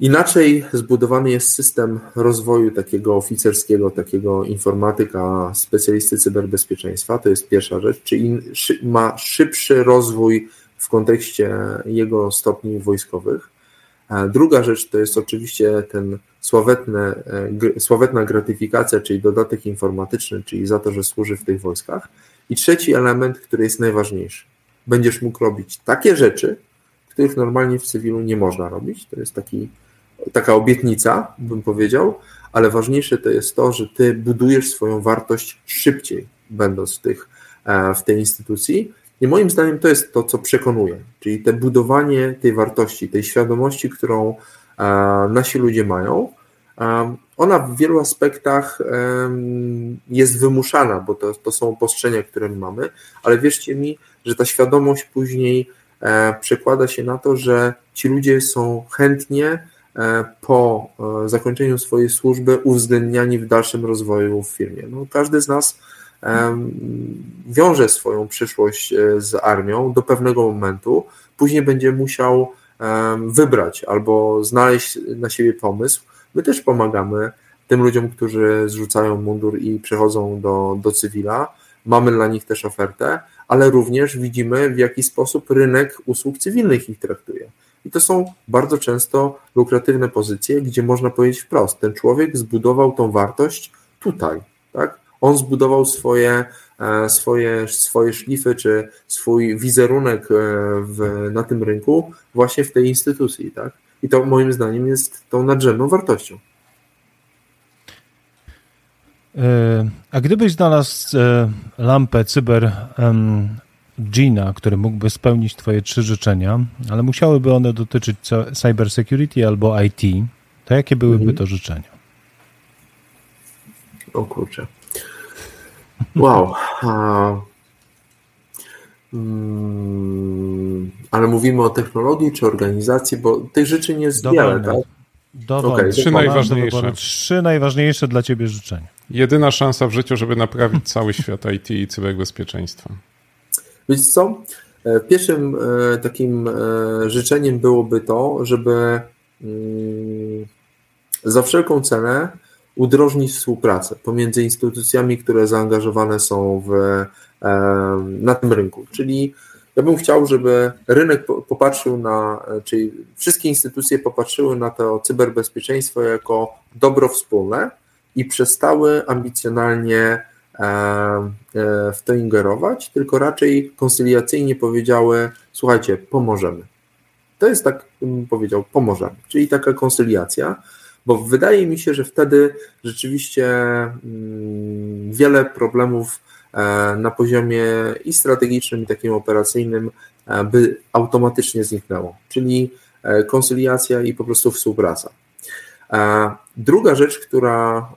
Inaczej zbudowany jest system rozwoju takiego oficerskiego, takiego informatyka, specjalisty cyberbezpieczeństwa. To jest pierwsza rzecz, czyli ma szybszy rozwój w kontekście jego stopni wojskowych. Druga rzecz to jest oczywiście ten sławetne, sławetna gratyfikacja, czyli dodatek informatyczny, czyli za to, że służy w tych wojskach. I trzeci element, który jest najważniejszy. Będziesz mógł robić takie rzeczy, których normalnie w cywilu nie można robić. To jest taki, taka obietnica, bym powiedział, ale ważniejsze to jest to, że ty budujesz swoją wartość szybciej, będąc w, tych, e, w tej instytucji. I moim zdaniem to jest to, co przekonuje, czyli te budowanie tej wartości, tej świadomości, którą e, nasi ludzie mają. Ona w wielu aspektach jest wymuszana, bo to, to są obostrzenia, które mamy, ale wierzcie mi, że ta świadomość później E, przekłada się na to, że ci ludzie są chętnie e, po e, zakończeniu swojej służby uwzględniani w dalszym rozwoju w firmie. No, każdy z nas wiąże swoją przyszłość z armią do pewnego momentu, później będzie musiał wybrać albo znaleźć na siebie pomysł. My też pomagamy tym ludziom, którzy zrzucają mundur i przechodzą do, do cywila. Mamy dla nich też ofertę, ale również widzimy, w jaki sposób rynek usług cywilnych ich traktuje. I to są bardzo często lukratywne pozycje, gdzie można powiedzieć wprost, ten człowiek zbudował tą wartość tutaj, tak? On zbudował swoje, e, swoje, swoje szlify, czy swój wizerunek e, w, na tym rynku właśnie w tej instytucji, tak? I to moim zdaniem jest tą nadrzędną wartością. E, a gdybyś znalazł e, lampę cyber Gina, który mógłby spełnić Twoje trzy życzenia, ale musiałyby one dotyczyć cyber security albo IT, to jakie byłyby mhm. to życzenia? O kurczę. Wow. Mm, ale mówimy o technologii czy organizacji, bo tych życzeń jest wiele, tak? Dowolne. Okay, trzy najważniejsze. Trzy najważniejsze dla Ciebie życzenia. Jedyna szansa w życiu, żeby naprawić cały świat IT i cyberbezpieczeństwa. Wiecie co? E, pierwszym e, takim e, życzeniem byłoby to, żeby mm, za wszelką cenę udrożnić współpracę pomiędzy instytucjami, które zaangażowane są w, na tym rynku. Czyli ja bym chciał, żeby rynek popatrzył na, czyli wszystkie instytucje popatrzyły na to cyberbezpieczeństwo jako dobro wspólne, i przestały ambicjonalnie e, e, w to ingerować, tylko raczej koncyliacyjnie powiedziały: Słuchajcie, pomożemy. To jest tak, bym powiedział, pomożemy, czyli taka koncyliacja, bo wydaje mi się, że wtedy rzeczywiście mm, wiele problemów e, na poziomie i strategicznym, i takim operacyjnym by automatycznie zniknęło, czyli koncyliacja i po prostu współpraca. Druga rzecz, która,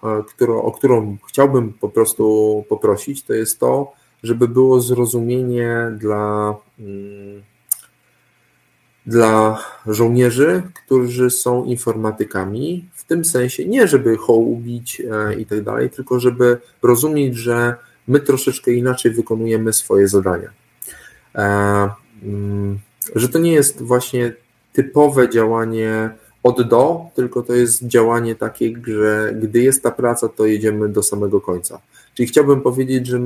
e, o którą chciałbym po prostu poprosić, to jest to, żeby było zrozumienie dla, mm, dla żołnierzy, którzy są informatykami, w tym sensie nie żeby hołubić e, i tak dalej, tylko żeby rozumieć, że my troszeczkę inaczej wykonujemy swoje zadania. E, mm, że to nie jest właśnie typowe działanie od do, tylko to jest działanie takie, że gdy jest ta praca, to jedziemy do samego końca. Czyli chciałbym powiedzieć, że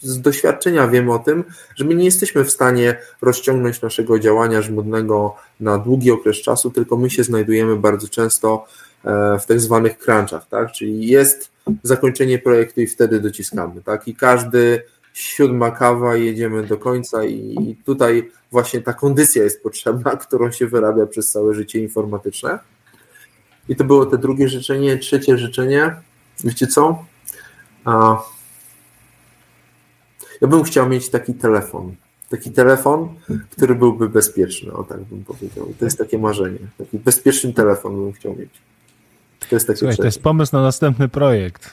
z doświadczenia wiem o tym, że my nie jesteśmy w stanie rozciągnąć naszego działania żmudnego na długi okres czasu, tylko my się znajdujemy bardzo często e, w tak zwanych crunchach, tak? Czyli jest zakończenie projektu i wtedy dociskamy, tak? I każdy siódma kawa i jedziemy do końca i tutaj właśnie ta kondycja jest potrzebna, którą się wyrabia przez całe życie informatyczne. I to było te drugie życzenie. Trzecie życzenie, wiecie co? Ja bym chciał mieć taki telefon. Taki telefon, który byłby bezpieczny, o tak bym powiedział. To jest takie marzenie. Taki bezpieczny telefon bym chciał mieć. To jest, takie Słuchaj, to jest pomysł na następny projekt.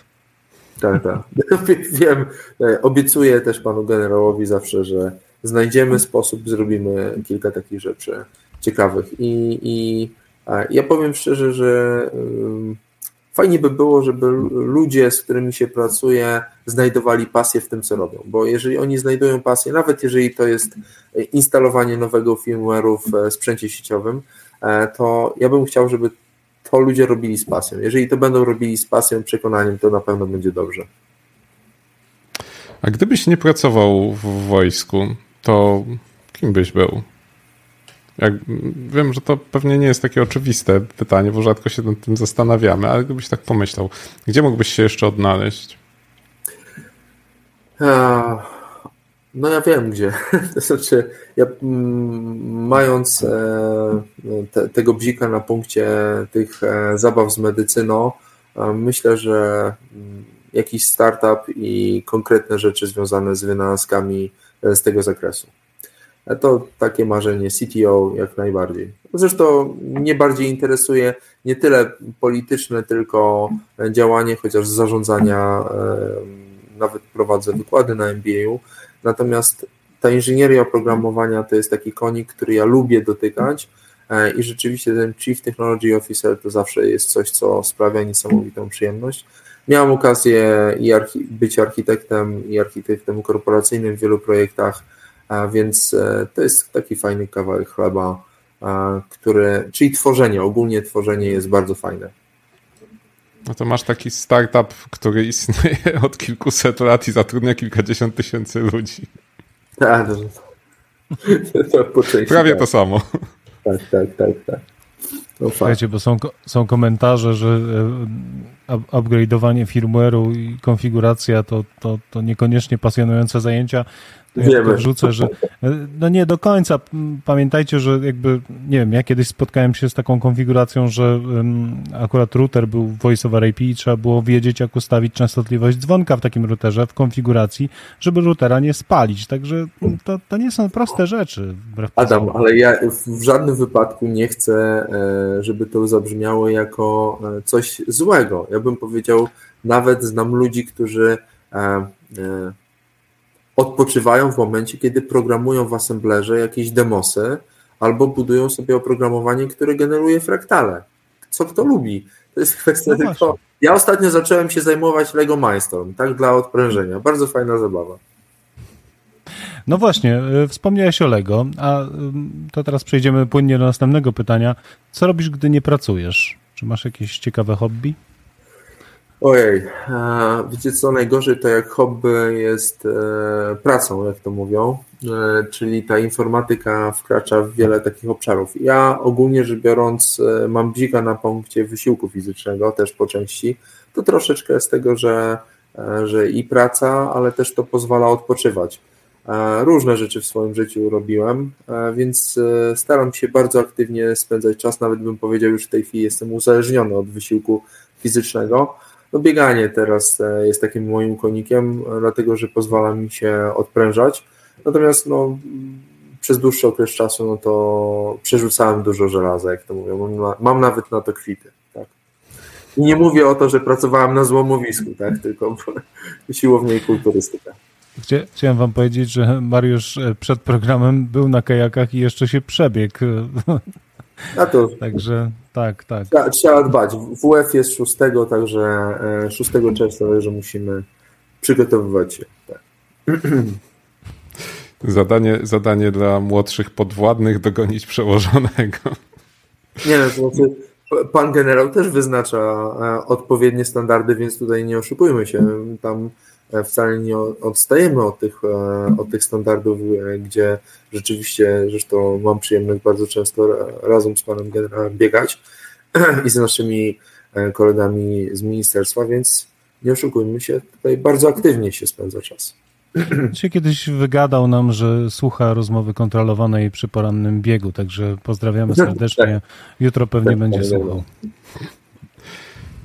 Tak, tak. Wiem, e, obiecuję też panu generałowi zawsze, że znajdziemy sposób, zrobimy kilka takich rzeczy ciekawych. I, i ja powiem szczerze, że fajnie by było, żeby ludzie, z którymi się pracuje, znajdowali pasję w tym, co robią. Bo jeżeli oni znajdują pasję, nawet jeżeli to jest instalowanie nowego firmware'u w sprzęcie sieciowym, to ja bym chciał, żeby to ludzie robili z pasją. Jeżeli to będą robili z pasją, przekonaniem, to na pewno będzie dobrze. A gdybyś nie pracował w wojsku, to kim byś był? Jak, wiem, że to pewnie nie jest takie oczywiste pytanie, bo rzadko się nad tym zastanawiamy, ale gdybyś tak pomyślał, gdzie mógłbyś się jeszcze odnaleźć? No ja wiem gdzie. To znaczy, ja mm, mając e, te, tego bzika na punkcie tych e, zabaw z medycyną, myślę, że mm, jakiś startup i konkretne rzeczy związane z wynalazkami e, z tego zakresu. To takie marzenie CTO jak najbardziej. Zresztą mnie bardziej interesuje nie tyle polityczne, tylko działanie, chociaż zarządzania nawet prowadzę wykłady na MBA-u, natomiast ta inżynieria oprogramowania to jest taki konik, który ja lubię dotykać e, i rzeczywiście ten Chief Technology Officer to zawsze jest coś, co sprawia niesamowitą przyjemność. Miałem okazję i archi być architektem i architektem korporacyjnym w wielu projektach, więc e, to jest taki fajny kawałek chleba, który, czyli tworzenie, ogólnie tworzenie jest bardzo fajne. No to masz taki startup, który istnieje od kilkuset lat i zatrudnia kilkadziesiąt tysięcy ludzi. Tak, to, to, to Prawie tak. to samo. Tak, tak, tak, tak. No Słuchajcie, bo są, są komentarze, że e, upgrade'owanie firmware'u i konfiguracja to, to, to niekoniecznie pasjonujące zajęcia. Ja wrzucę, że no nie do końca. Pamiętajcie, że jakby, nie wiem, ja kiedyś spotkałem się z taką konfiguracją, że um, akurat router był voice over IP i trzeba było wiedzieć, jak ustawić częstotliwość dzwonka w takim routerze, w konfiguracji, żeby routera nie spalić. Także to, to nie są proste rzeczy. Adam, ale ja w żadnym wypadku nie chcę, e, żeby to zabrzmiało jako e, coś złego. Ja bym powiedział, nawet znam ludzi, którzy e, odpoczywają w momencie, kiedy programują w assemblerze jakieś demosy albo budują sobie oprogramowanie, które generuje fraktale. Co kto lubi? To jest kwestia no tylko... Ja ostatnio zacząłem się zajmować Lego Mindstorm, tak dla odprężenia. Bardzo fajna zabawa. No właśnie, y, wspomniałeś o Lego, a to teraz przejdziemy płynnie do następnego pytania. Co robisz, gdy nie pracujesz? Czy masz jakieś ciekawe hobby? Ojej, wiecie co, najgorzej to jak hobby jest e, pracą, jak to mówią, e, czyli ta informatyka wkracza w wiele takich obszarów. Ja ogólnie rzecz biorąc e, mam bzika na punkcie wysiłku fizycznego, też po części. To troszeczkę z tego, że, że i praca, ale też to pozwala odpoczywać. Różne rzeczy w swoim życiu robiłem, więc staram się bardzo aktywnie spędzać czas, nawet bym powiedział już w tej chwili jestem uzależniony od wysiłku fizycznego no bieganie teraz e, jest takim moim konikiem, dlatego że pozwala mi się odprężać. Natomiast no, przez dłuższy okres czasu no to przerzucałem dużo żelaza, jak to mówią. Mam, mam nawet na to kwity. Tak. I nie mówię o to, że pracowałem na złomowisku, tak? tylko siłownie i kulturystyka. Chciałem wam powiedzieć, że Mariusz e, przed programem był na kajakach i jeszcze się przebiegł. A to... Także tak, tak. Trzeba, trzeba dbać. WF jest 6, także 6 e, czerwca, także musimy przygotowywać się. Tak. Zadanie, zadanie dla młodszych podwładnych dogonić przełożonego. Nie no, to znaczy, pan generał też wyznacza e, odpowiednie standardy, więc tutaj nie oszukujmy się. Tam wcale nie odstajemy od tych, e, od tych standardów, e, gdzie rzeczywiście, zresztą mam przyjemność bardzo często razem z panem generałem biegać i z naszymi kolegami z ministerstwa, więc nie oszukujmy się, tutaj bardzo aktywnie się spędza czas. Się kiedyś wygadał nam, że słucha rozmowy kontrolowanej przy porannym biegu, także pozdrawiamy serdecznie. Tak. Jutro pewnie tak, będzie słuchał.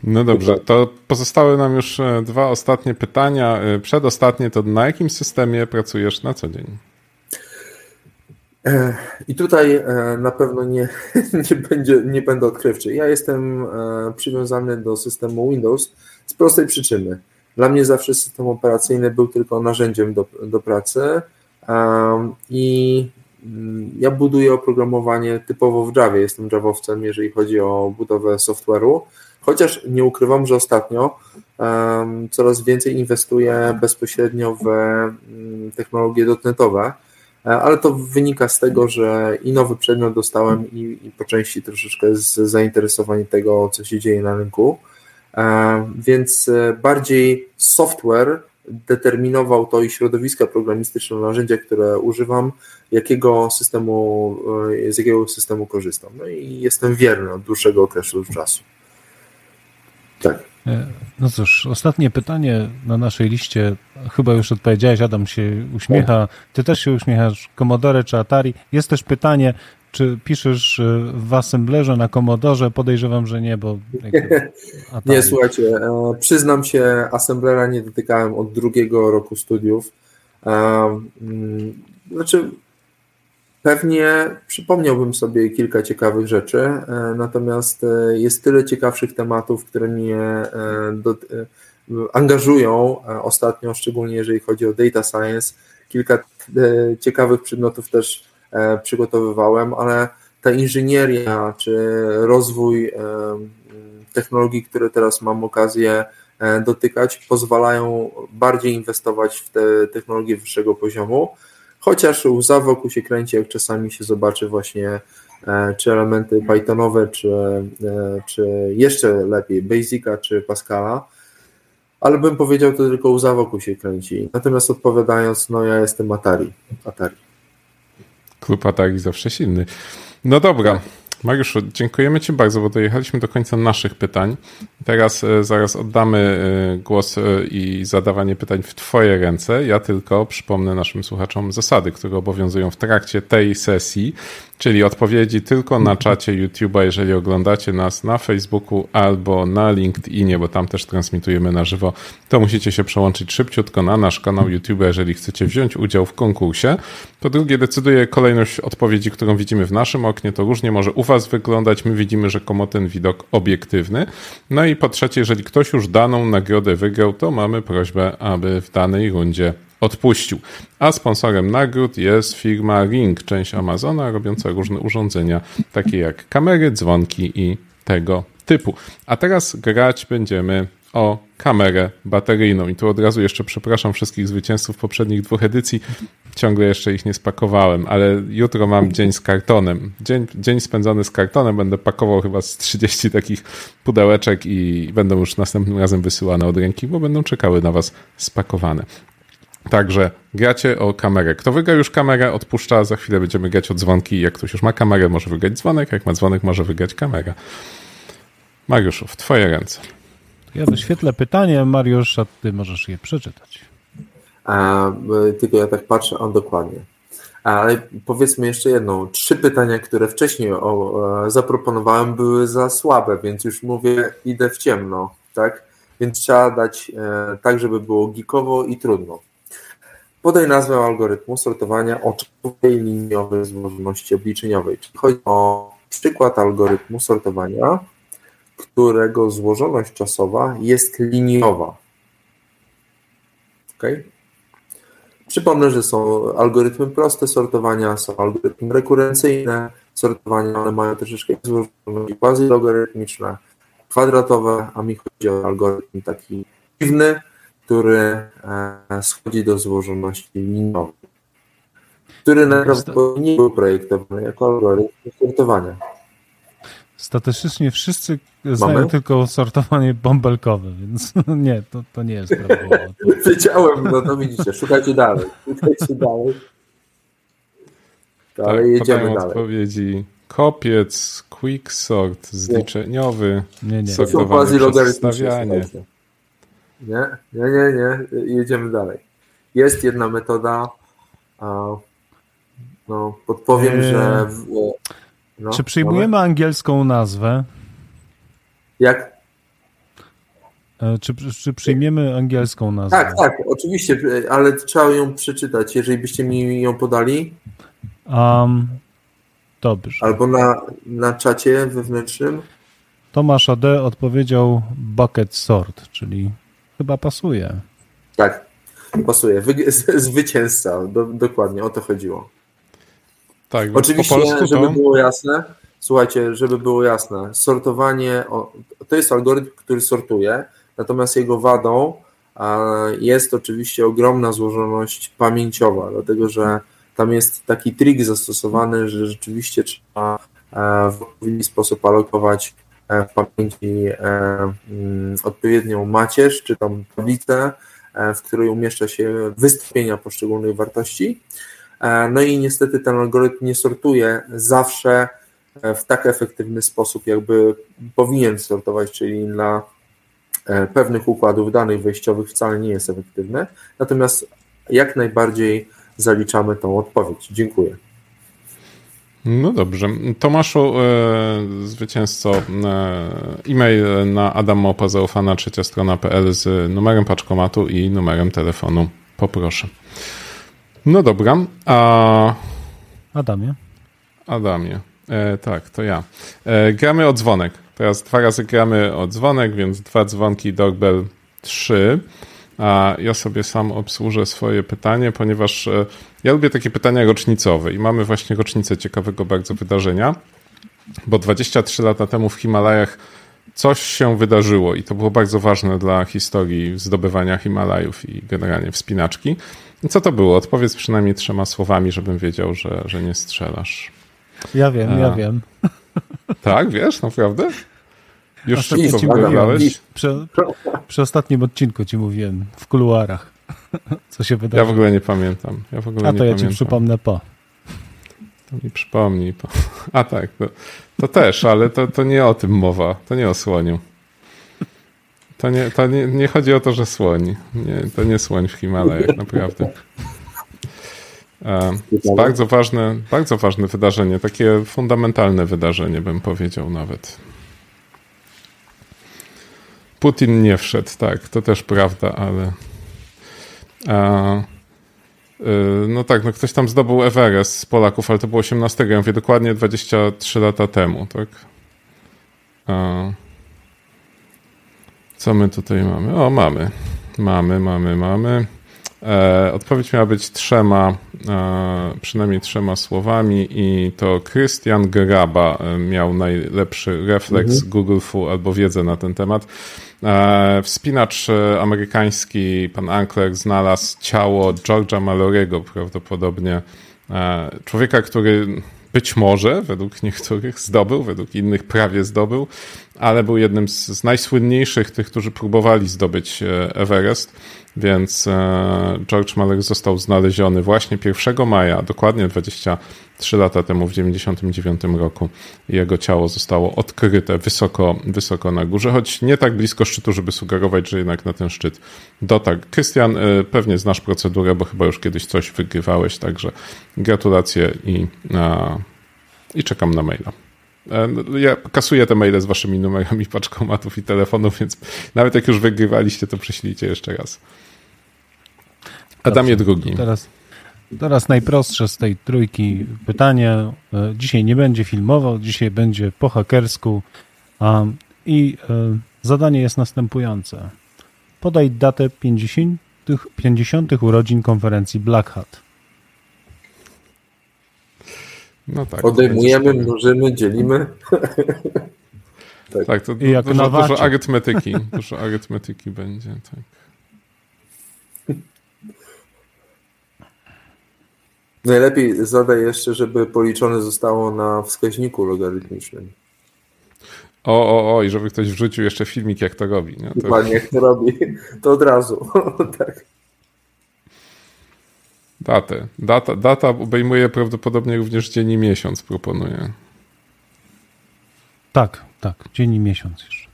No dobrze, to pozostały nam już e, dwa ostatnie pytania. E, przedostatnie to na jakim systemie pracujesz na co dzień? E, I tutaj na pewno nie, nie, będzie, nie będę odkrywczy. Ja jestem przywiązany do systemu Windows z prostej przyczyny. Dla mnie zawsze system operacyjny był tylko narzędziem do, do pracy i mm, ja buduję oprogramowanie typowo w Javie. Jestem Javowcem, jeżeli chodzi o budowę software'u. Chociaż nie ukrywam, że ostatnio coraz więcej inwestuję bezpośrednio w mm, technologie dotnetowe, ale to wynika z tego, że i nowy przedmiot dostałem i, i po części troszeczkę z tego, co się dzieje na rynku. Więc bardziej software determinował to i środowiska programistyczne, narzędzia, które używam, jakiego systemu, e, z jakiego systemu korzystam. No i jestem wierny od dłuższego okresu czasu. Tak. E, no cóż, ostatnie pytanie na naszej liście. Chyba już odpowiedziałeś, Adam się uśmiecha. Ty też się uśmiechasz. Commodore czy Atari? Jest też pytanie, czy piszesz e, w Assemblerze na Commodore? Podejrzewam, że nie, bo. nie, słuchajcie, e, przyznam się, Assemblera nie dotykałem od drugiego roku studiów. Mm, znaczy, pewnie przypomniałbym sobie kilka ciekawych rzeczy, natomiast jest tyle ciekawszych tematów, które mnie do, angażują ostatnio, szczególnie jeżeli chodzi o data science. Kilka ciekawych przedmiotów też E, przygotowywałem, ale ta inżynieria czy rozwój e, technologii, które teraz mam okazję e, dotykać, pozwalają bardziej inwestować w te technologie wyższego poziomu, chociaż łza wokół się kręci, jak czasami się zobaczy właśnie czy elementy Pythonowe, czy, czy jeszcze lepiej Basica, czy Pascala, ale bym powiedział, to tylko łza wokół się kręci. Natomiast odpowiadając, no ja jestem Atari. Atari. Klub Atari zawsze silny. No dobra. Mariuszu, dziękujemy Ci bardzo, bo dojechaliśmy do końca naszych pytań. Teraz e, zaraz oddamy e, głos e, i zadawanie pytań w Twoje ręce. Ja tylko przypomnę naszym słuchaczom zasady, które obowiązują w trakcie tej sesji czyli odpowiedzi tylko na czacie YouTube'a, jeżeli oglądacie nas na Facebooku albo na LinkedInie, bo tam też transmitujemy na żywo, to musicie się przełączyć szybciutko na nasz kanał YouTube, jeżeli chcecie wziąć udział w konkursie. Po drugie, decyduje kolejność odpowiedzi, którą widzimy w naszym oknie. To różnie może u Was wyglądać. My widzimy rzekomo ten widok obiektywny. No i po trzecie, jeżeli ktoś już daną nagrodę wygrał, to mamy prośbę, aby w danej rundzie odpuścił. A sponsorem nagród jest firma Ring, część Amazona, robiąca różne urządzenia, takie jak kamery, dzwonki i tego typu. A teraz grać będziemy o kamerę bateryjną. I tu od razu jeszcze przepraszam wszystkich zwycięzców poprzednich dwóch edycji. Ciągle jeszcze ich nie spakowałem, ale jutro mam dzień z kartonem. Dzień, dzień spędzony z kartonem. Będę pakował chyba z 30 takich pudełeczek i będą już następnym razem wysyłane od ręki, bo będą czekały na Was spakowane. Także gracie o kamerę. Kto wygra już kamerę, odpuszcza, za chwilę będziemy grać o dzwonki. Jak ktoś już ma kamerę, może wygrać dzwonek, jak ma dzwonek, może wygrać kamerę. Mariuszu, w twoje ręce. Ja wyświetlę pytanie, Mariusz, a ty możesz je przeczytać. Tylko ja tak patrzę, on dokładnie. Ale powiedzmy jeszcze jedną. Trzy pytania, które wcześniej zaproponowałem, były za słabe, więc już mówię, idę w ciemno, tak? Więc trzeba dać e, tak, żeby było geekowo i trudno. Podaj nazwę algorytmu sortowania oczowej liniowej złożoności obliczeniowej. Czyli chodzi o przykład algorytmu sortowania, którego złożoność czasowa jest liniowa. Ok? Przypomnę, że są algorytmy proste sortowania, są algorytmy rekurencyjne sortowania, one mają troszeczkę złożoności quasi-logarytmiczne, kwadratowe, a mi chodzi o algorytm taki dziwny, który e, schodzi do złożoności liniowej, który najprawdopodobniej nie był projektowany jako algorytm sortowania. Statystycznie wszyscy znają Mamy? tylko sortowanie bąbelkowe, więc nie, to, to nie jest prawidłowe. Wiedziałem, no to widzicie, szukajcie dalej. Szukajcie dalej. Dalej tak, jedziemy dalej. odpowiedzi. Kopiec, quicksort, zliczeniowy, nie, nie. sortowanie, przedstawianie. Nie, nie, nie, nie. Jedziemy dalej. Jest jedna metoda. No, podpowiem, eee, że. W, no, czy przyjmujemy angielską nazwę? Jak? E, czy, czy przyjmiemy angielską nazwę? Tak, tak, oczywiście, ale trzeba ją przeczytać, jeżeli byście mi ją podali. Um, dobrze. Albo na, na czacie wewnętrznym. Tomasz AD odpowiedział bucket sort, czyli Chyba pasuje. Tak, pasuje. Wy, zwycięzca, do, dokładnie, o to chodziło. Tak, Oczywiście, żeby to... było jasne, słuchajcie, żeby było jasne, sortowanie, to jest algorytm, który sortuje, natomiast jego wadą jest oczywiście ogromna złożoność pamięciowa, dlatego że tam jest taki trik zastosowany, że rzeczywiście trzeba w odpowiedni sposób alokować w pamięci mm, odpowiednią macierz, czy tam tablicę, w której umieszcza się wystąpienia poszczególnych wartości. No i niestety ten algorytm nie sortuje zawsze w tak efektywny sposób, jakby powinien sortować, czyli dla e, pewnych układów danych wejściowych wcale nie jest efektywne. Natomiast jak najbardziej zaliczamy tą odpowiedź. Dziękuję. No dobrze. Tomaszu, e, zwycięzco, e, e-mail na adamopazaufana trzecia strona.pl z numerem paczkomatu i numerem telefonu. Poproszę. No dobra. A... Adamie. Adamie. E, tak, to ja. E, gramy o dzwonek. Teraz dwa razy gramy o dzwonek, więc dwa dzwonki, doorbell trzy. A ja sobie sam obsłużę swoje pytanie, ponieważ e, ja lubię takie pytania rocznicowe i mamy właśnie rocznicę ciekawego bardzo wydarzenia, bo 23 lata temu w Himalajach coś się wydarzyło i to było bardzo ważne dla historii zdobywania Himalajów i generalnie wspinaczki. Co to było? Odpowiedz przynajmniej trzema słowami, żebym wiedział, że, że nie strzelasz. Ja wiem, A. ja wiem. Tak, wiesz, naprawdę? Już szybko wygadałeś? Przy, przy ostatnim odcinku ci mówiłem, w kuluarach, co się wydarzyło. Ja w ogóle nie pamiętam. Ja w ogóle A to ja pamiętam. ci przypomnę po. To mi przypomnij. Po. A tak, to, to, też, ale to, to nie o tym mowa. To nie o słoniu. To nie, to nie, nie chodzi o to, że słoń. Nie, to nie słoń w Himalajach, naprawdę. Bardzo ważne, bardzo ważne wydarzenie, takie fundamentalne wydarzenie, bym powiedział nawet. Putin nie wszedł, tak, to też prawda, ale. Y, no tak, no ktoś tam zdobył Everest z Polaków, ale to było 18, ja mówię dokładnie 23 lata temu, tak? Co my tutaj mamy? O, mamy. Mamy, mamy, mamy. E, odpowiedź miała być trzema, e, przynajmniej trzema słowami i to Christian Graba e, miał najlepszy refleks mhm. Google Fu albo wiedzę na ten temat. Wspinacz amerykański, pan Ankler, znalazł ciało George'a Mallory'ego prawdopodobnie. Człowieka, który być może, według niektórych zdobył, według innych prawie zdobył, ale był jednym z, z najsłynniejszych tych, którzy próbowali zdobyć Everest więc e, George Malek został znaleziony właśnie 1 maja, dokładnie 23 lata temu, w 1999 roku. Jego ciało zostało odkryte wysoko, wysoko na górze, choć nie tak blisko szczytu, żeby sugerować, że jednak na ten szczyt dotarł. Krystian, e, pewnie znasz procedurę, bo chyba już kiedyś coś wygrywałeś, także gratulacje i, i czekam na maila. E, ja kasuję te maile z waszymi numerami paczkomatów i telefonów, więc nawet jak już wygrywaliście, to prześlijcie jeszcze raz. Adamie drugi. Teraz, teraz najprostsze z tej trójki pytanie. E, dzisiaj nie będzie filmowo, dzisiaj będzie po hakersku. I e, zadanie jest następujące. Podaj datę 50, 50 urodzin konferencji Black Hat. No tak, Odejmujemy, mnożymy, dzielimy. tak. tak, to I jak dużo, dużo arytmetyki. Dużo arytmetyki będzie, tak. Najlepiej zadaj jeszcze, żeby policzone zostało na wskaźniku logarytmicznym. O, o, o, i żeby ktoś wrzucił jeszcze filmik, jak to robi. Nie? To... Dokładnie, jak to robi, to od razu. tak. Datę. Data, data obejmuje prawdopodobnie również dzień i miesiąc, proponuję. Tak, tak, dzień i miesiąc jeszcze.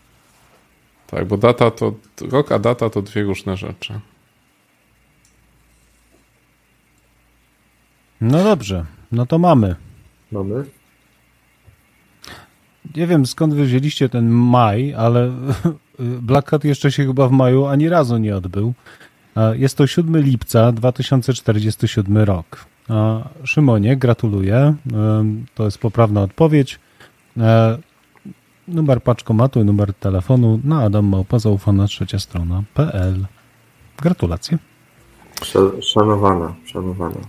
Tak, bo data to, rok a data to dwie różne rzeczy. No dobrze, no to mamy. Mamy. Nie wiem skąd wy wzięliście ten maj, ale Black Hat jeszcze się chyba w maju ani razu nie odbył. Jest to 7 lipca 2047 rok. Szymonie, gratuluję. To jest poprawna odpowiedź. E, numer paczkomatu i numer telefonu na Adam Małpa zaufana trzecia strona.pl. Gratulacje. Szanowana, szanowana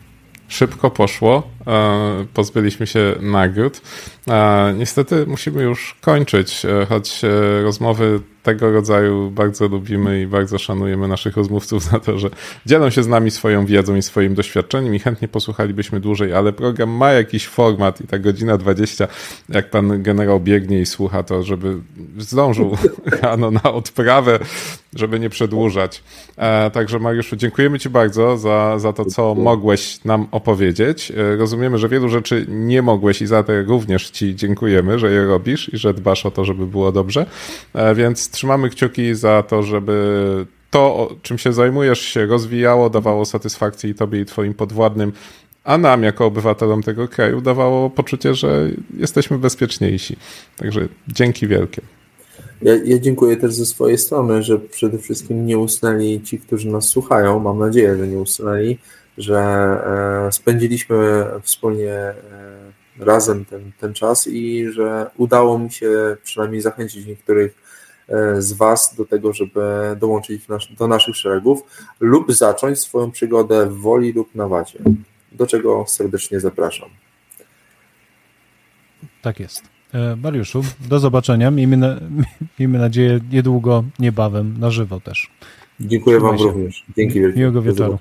szybko poszło. E, pozbyliśmy się nagród. E, niestety musimy już kończyć, choć rozmowy tego rodzaju bardzo lubimy i bardzo szanujemy naszych rozmówców za to, że dzielą się z nami swoją wiedzą i swoim doświadczeniem i chętnie posłuchalibyśmy dłużej, ale program ma jakiś format i ta godzina 20, jak pan generał biegnie i słucha, to żeby zdążył rano na odprawę, żeby nie przedłużać. E, także Mariuszu, dziękujemy ci bardzo za, za to, co mogłeś nam opowiedzieć. E, rozumiemy, że wielu rzeczy nie mogłeś i za to również ci dziękujemy, że je robisz i że dbasz o to, żeby było dobrze. E, więc trzymamy kciuki za to, żeby to, czym się zajmujesz, się rozwijało, dawało satysfakcję i tobie, i twoim podwładnym, a nam, jako obywatelom tego kraju, dawało poczucie, że jesteśmy bezpieczniejsi. Także dzięki wielkie. Ja, ja, dziękuję też ze swojej strony, że przede wszystkim nie usnęli ci, którzy nas słuchają. Mam nadzieję, że nie usnęli, że e, spędziliśmy wspólnie e, razem ten, ten czas i że udało mi się przynajmniej zachęcić niektórych e, z Was do tego, żeby dołączyć nasz, do naszych szeregów lub zacząć swoją przygodę w woli lub na wacie, do czego serdecznie zapraszam. Tak jest. E, Mariuszu, do zobaczenia. Miejmy, na, miejmy nadzieję niedługo, niebawem, na żywo też. Dziękuję Trzymaj Wam się. również. Dzięki wielkie. Miłego wieczoru.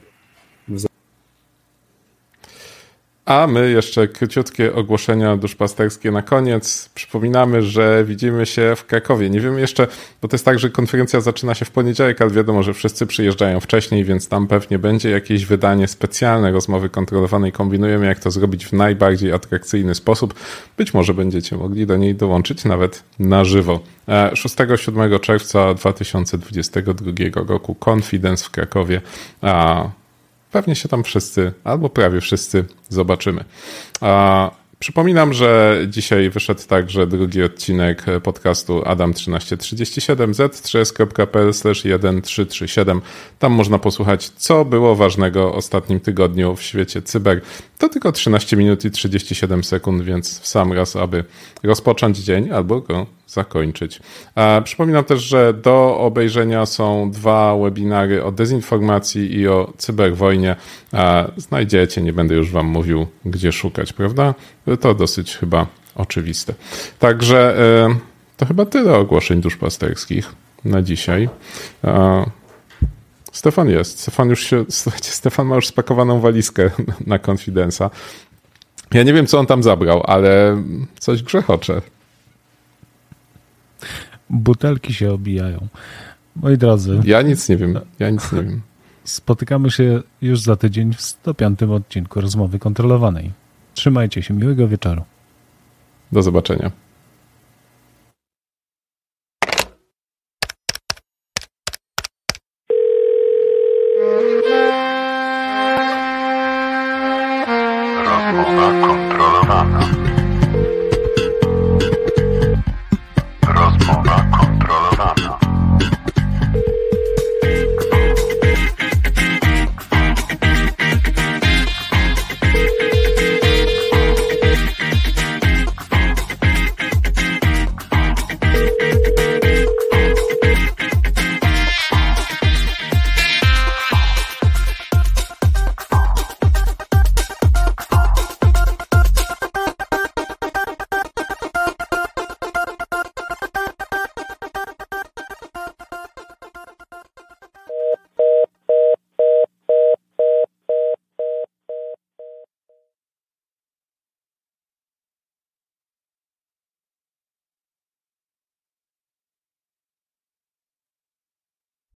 A my jeszcze króciutkie ogłoszenia duszpasterskie na koniec. Przypominamy, że widzimy się w Krakowie. Nie wiemy jeszcze, bo to jest tak, że konferencja zaczyna się w poniedziałek, ale wiadomo, że wszyscy przyjeżdżają wcześniej, więc tam pewnie będzie jakieś wydanie specjalne rozmowy kontrolowanej. Kombinujemy, jak to zrobić w najbardziej atrakcyjny sposób. Być może będziecie mogli do niej dołączyć nawet na żywo. 6-7 e, czerwca 2022 roku Confidence w Krakowie. Pewnie się tam wszyscy, albo prawie wszyscy zobaczymy. A Przypominam, że dzisiaj wyszedł także drugi odcinek podcastu Adam 1337 z3s.pl 1337. Tam można posłuchać, co było ważnego ostatnim tygodniu w świecie cyber. To tylko 13 minut i 37 sekund, więc w sam raz, aby rozpocząć dzień albo go zakończyć. Przypominam też, że do obejrzenia są dwa webinary o dezinformacji i o cyberwojnie. Znajdziecie, nie będę już Wam mówił, gdzie szukać, prawda? To dosyć chyba oczywiste. Także e, to chyba tyle ogłoszeń duszpasterskich na dzisiaj. Stefan jest. Stefan już się, słuchajcie, Stefan ma już spakowaną walizkę na konfidensa. Ja nie wiem, co on tam zabrał, ale coś grzechocze. Butelki się obijają. Moi drodzy. Ja nic nie wiem. Ja nic nie wiem. Spotykamy się już za tydzień w 105 odcinku rozmowy kontrolowanej. Trzymajcie się. Miłego wieczoru. Do zobaczenia.